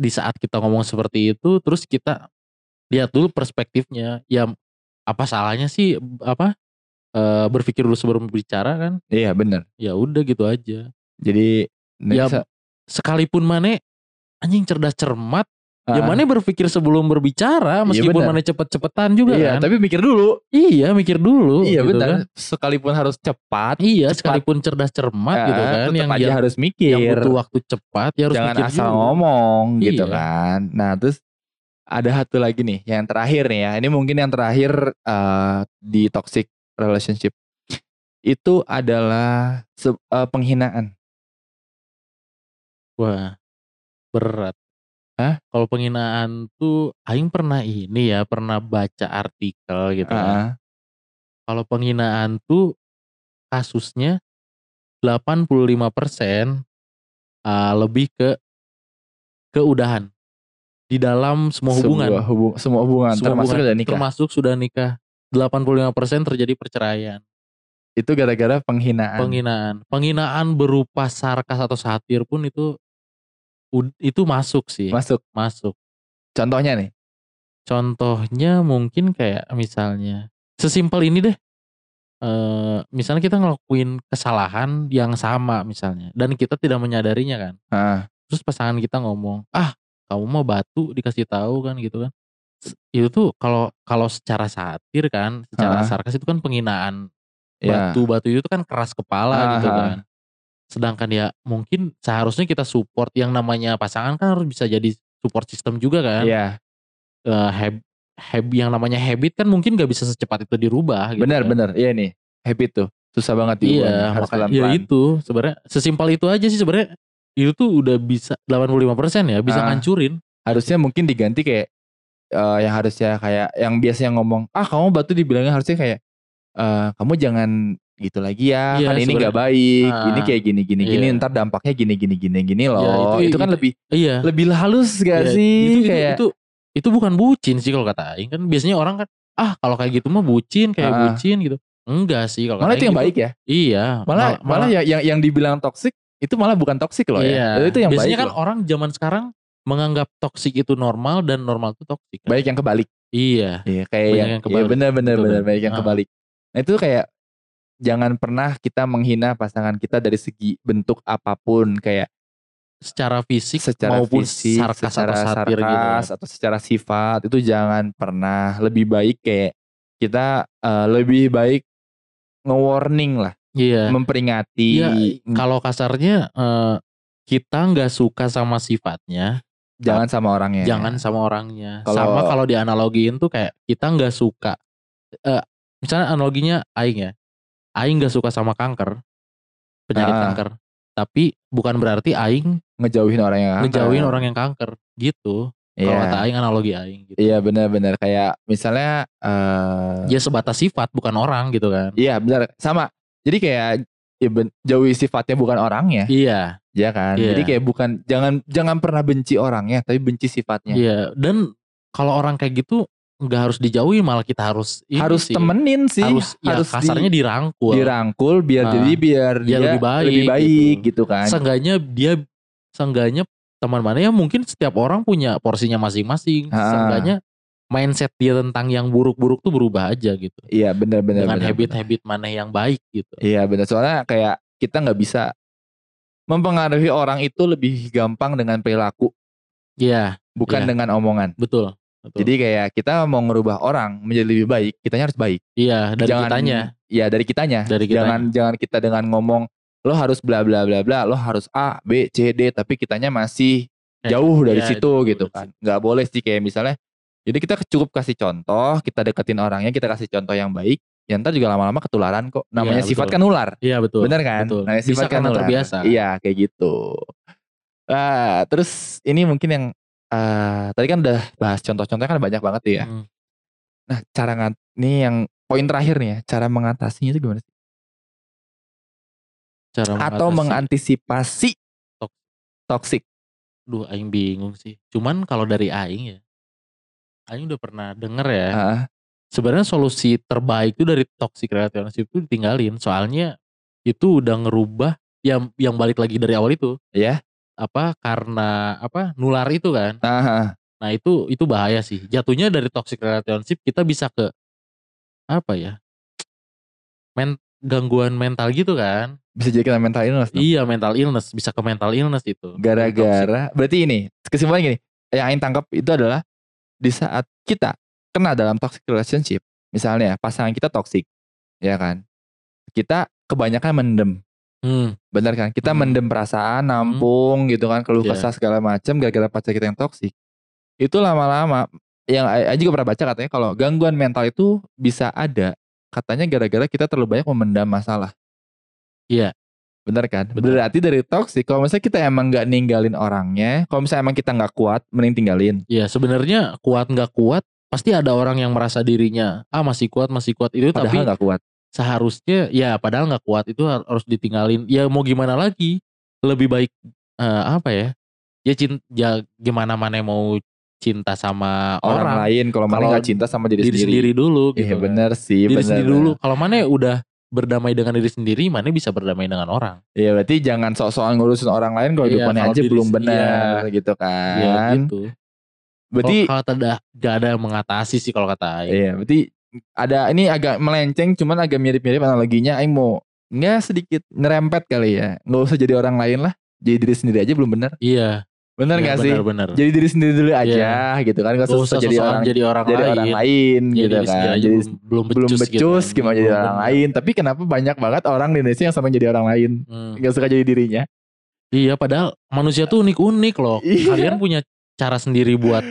di saat kita ngomong seperti itu terus kita lihat dulu perspektifnya. Ya apa salahnya sih apa eh, berpikir dulu sebelum berbicara kan? Iya bener. ya udah gitu aja Jadi Ya, bisa- sekalipun mana anjing cerdas cermat ya mana berpikir sebelum berbicara meskipun benar. mana cepet-cepetan juga Iya, kan tapi mikir dulu. iya mikir dulu iya gitu benar. kan. Sekalipun harus cepat, iya cepat. sekalipun cerdas cermat gitu ah, kan yang aja yang, harus mikir. yang butuh waktu cepat ya harus jangan mikir asal juga. ngomong gitu Iya. kan. Nah terus ada satu lagi nih yang terakhir nih ya. Ini mungkin yang terakhir eh, di toxic relationship itu adalah eh, penghinaan. wah berat Hah? kalau penghinaan tuh Aing pernah ini ya pernah baca artikel gitu kan. Ah, kalau penghinaan tuh kasusnya 85% uh, lebih ke keudahan di dalam semua hubungan. sebuah hubu- semua hubungan Semua termasuk hubungan, udah nikah. Termasuk sudah nikah. 85% terjadi perceraian, itu gara-gara penghinaan. penghinaan. Penghinaan berupa sarkas atau satir pun itu itu masuk sih, Masuk. masuk. Contohnya nih. Contohnya mungkin kayak misalnya sesimpel ini deh. eh misalnya kita ngelakuin kesalahan yang sama misalnya dan kita tidak menyadarinya kan. Ah, Terus pasangan kita ngomong, "Ah, kamu mau batu dikasih tahu kan gitu kan." Itu tuh kalau kalau secara satir kan, secara Ah. sarkas itu kan penghinaan. ya. Batu-batu itu kan keras kepala Ah, gitu kan. Sedangkan ya mungkin seharusnya kita support yang namanya pasangan kan harus bisa jadi support system juga kan. Iya, eh, hab, hab- yang namanya habit kan mungkin gak bisa secepat itu dirubah gitu benar kan. benar. Iya nih. Habit tuh susah banget diubah. Iya, harus ya itu sebenarnya sesimpel itu aja sih sebenarnya itu tuh udah bisa 85% ya bisa Ah. ngancurin. harusnya mungkin diganti kayak eh, yang harusnya kayak yang biasanya ngomong ah kamu batu dibilangnya harusnya kayak eh, kamu jangan gitu lagi ya Iya, kan ini nggak baik Ah, ini kayak gini gini gini iya. ntar dampaknya gini gini gini gini loh itu- itu, kan itu- lebih Iya. lebih halus gak Iya, sih Itu, itu, kayak itu itu bukan bucin sih kalau kata Aing kan biasanya orang kan ah kalau kayak gitu mah bucin kayak Ah. bucin gitu. Enggak sih kalau malah itu yang gitu. baik ya Iya, malah malah, ya yang yang dibilang toksik itu malah bukan toksik loh iya. ya itu yang biasanya baik kan loh. orang zaman sekarang menganggap toksik itu normal dan normal itu toksik. kan. baik yang kebalik Iya. Iya kayak yang, yang iya kebalik. benar benar Betul, benar kan? banyak yang Ah. kebalik. Nah itu kayak jangan pernah kita menghina pasangan kita dari segi bentuk apa pun kayak Secara fisik secara maupun fisik, sarkas secara atau satir gitu. sarkas atau secara sifat itu jangan pernah lebih baik kayak kita eh, lebih baik nge-warning lah, Iya. memperingati. Iya, kalau kasarnya eh, kita nggak suka sama sifatnya, jangan sama orangnya. jangan sama orangnya. Kalau- sama kalau dianalogiin tuh kayak kita nggak suka. eh, misalnya analoginya Aing ya, Aing nggak suka sama kanker, penyakit Ah. kanker. tapi bukan berarti aing ngejauhin orang yang ngejauhin kanker. orang yang kanker gitu. Iya. Kalau kata aing analogi aing gitu. Iya benar-benar kayak misalnya eh Ya sebatas sifat bukan orang gitu kan. iya benar sama. Jadi kayak ya ben- jauhi sifatnya bukan orangnya, Iya, ya kan? Iya. Jadi kayak bukan jangan jangan pernah benci orangnya, tapi benci sifatnya. iya. Dan kalau orang kayak gitu nggak harus dijauhi malah kita harus ini harus sih. temenin sih, harus, ya di- kasarnya dirangkul. dirangkul biar Nah, jadi biar dia dia, lebih baik lebih baik gitu. gitu, kan. Seenggaknya dia seenggaknya teman mana ya mungkin setiap orang punya porsinya masing-masing. Ah. Seenggaknya mindset dia tentang yang buruk-buruk tuh berubah aja gitu. Iya benar-benar. Dengan habit-habit mana yang baik gitu. Iya benar soalnya kayak kita nggak bisa mempengaruhi orang itu lebih gampang dengan perilaku Iya, bukan Iya. dengan omongan. betul. Betul. Jadi kayak kita mau ngerubah orang menjadi lebih baik, kitanya harus baik. iya dari jangan, kitanya. Iya dari kitanya. Dari kitanya. Jangan jangan kita dengan ngomong lo harus bla bla bla bla, lo harus A B C D tapi kitanya masih Eh, jauh dari iya, situ jauh gitu dari kan. Nggak boleh sih kayak misalnya. Jadi kita cukup kasih contoh, kita deketin orangnya, kita kasih contoh yang baik. Ya ntar juga lama-lama ketularan kok. Namanya Iya, sifat kan nular. Iya betul. Bener kan? Betul. Namanya Bisa sifat kan karena nular. terbiasa. Iya kayak gitu. Nah, terus ini mungkin yang eh tadi kan udah bahas contoh-contohnya kan banyak banget ya. Hmm. Nah, cara ngat ini yang poin terakhir nih ya, cara mengatasinya itu gimana sih? Cara Atau mengatasi- mengantisipasi Tok- toxic. Duh, aing bingung sih. Cuman kalau dari aing ya, aing udah pernah denger ya. Ah, Sebenarnya solusi terbaik itu dari toxic relationship itu ditinggalin. Soalnya itu udah ngerubah yang yang balik lagi dari awal itu. Ya. Apa karena apa nular itu kan. ah, Nah, itu itu bahaya sih. Jatuhnya dari toxic relationship kita bisa ke apa ya? Men, gangguan mental gitu kan. bisa jadi kena mental illness. dong. Iya, mental illness, bisa ke mental illness itu. Gara-gara berarti ini kesimpulannya gini, yang Aing tangkap itu adalah di saat kita kena dalam toxic relationship, misalnya pasangan kita toxic, ya kan? Kita kebanyakan mendem, Hmm, benar kan? Kita Hmm. mendem perasaan, nampung gitu kan, keluh Iya. kesah segala macam gara-gara pacar kita yang toxic. Itu lama-lama yang Aing juga pernah baca katanya kalau gangguan mental itu bisa ada katanya gara-gara kita terlalu banyak memendam masalah. Iya. Bener kan? Bener. Berarti dari toxic, kalau misalnya kita emang nggak ninggalin orangnya, kalau misalnya emang kita nggak kuat, mending tinggalin. ya sebenarnya kuat nggak kuat pasti ada orang yang merasa dirinya ah masih kuat masih kuat itu Padahal tapi nggak kuat. Seharusnya ya padahal nggak kuat itu har- harus ditinggalin. Ya mau gimana lagi? Lebih baik eh, apa ya? Ya cinta ya gimana mana mau cinta sama Orang, orang, lain kalau mana nggak cinta sama diri, diri sendiri. dulu Iya gitu. kan. bener sih, diri bener. sendiri dulu. Kalau mana udah berdamai dengan diri sendiri mana bisa berdamai dengan orang? Iya berarti jangan sok-sokan ngurusin orang lain kalau Iya, kalau aja belum benar gitu ya kan. gitu. Berarti kalau tidak gak ada yang mengatasi sih kalau kata Aing. iya, berarti ada ini agak melenceng cuman agak mirip-mirip analoginya aing mau nggak sedikit nerempet kali ya. nggak usah jadi orang lain lah. Jadi diri sendiri aja belum benar. Iya. Benar iya, nggak sih? Benar-benar. Jadi diri sendiri dulu aja gitu kan. Nggak Gak usah usah jadi orang jadi orang jadi lain. orang lain Jadi gitu kan. Jadi belum, belum belum becus, becus gitu kan. gimana jadi Belum orang bener. lain. Tapi kenapa banyak banget orang di Indonesia yang sama jadi orang lain. Hmm. Gak suka jadi dirinya. Iya padahal manusia tuh unik-unik loh. Iya. Kalian punya cara sendiri buat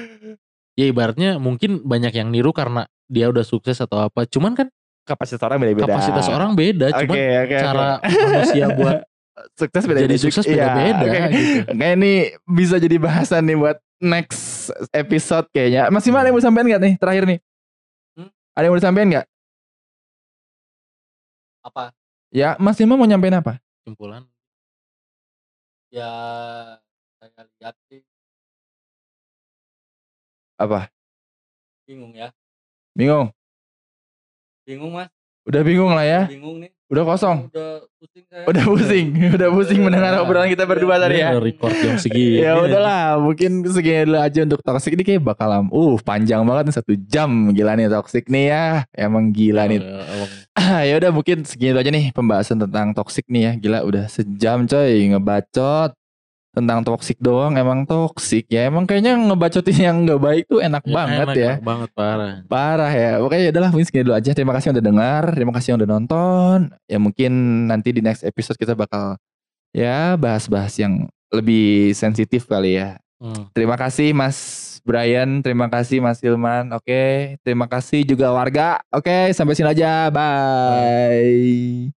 ya ibaratnya mungkin banyak yang niru karena dia udah sukses atau apa. Cuman kan Kapasitas orang beda-beda. kapasitas orang beda. Cuman oke. cara manusia buat sukses beda jadi sukses beda-beda Oke. gitu. Kayak ini bisa jadi bahasan nih buat next episode kayaknya. Masih mana yang mau disampaikan nggak nih terakhir nih? Hmm? Ada yang mau disampaikan nggak? apa Ya, Mas Ima mau nyampein apa? Simpulan. ya saya lihat sih Apa? bingung ya Bingung? bingung mas Udah bingung lah ya? bingung nih Udah kosong? udah pusing saya Udah pusing? Udah pusing mendengar obrolan kita berdua tadi ya? Record jam segini. Ya udahlah, mungkin segini dulu aja untuk toxic ini kayak bakal uh panjang banget nih satu jam gila nih toxic nih ya, emang gila nih. Ya, ya udah mungkin segini dulu aja nih pembahasan tentang toxic nih ya. Gila udah sejam coy ngebacot tentang toxic doang emang toxic ya. Emang kayaknya ngebacotin yang nggak baik tuh enak Ya, banget enak, ya. enak banget parah. Parah ya. Oke ya udahlah mungkin segini dulu aja. Terima kasih yang udah dengar, terima kasih yang udah nonton. Ya mungkin nanti di next episode kita bakal ya bahas-bahas yang lebih sensitif kali ya. Hmm. Terima kasih Mas Brian, terima kasih Mas Hilman. Oke, terima kasih juga warga. Oke, sampai sini aja. Bye.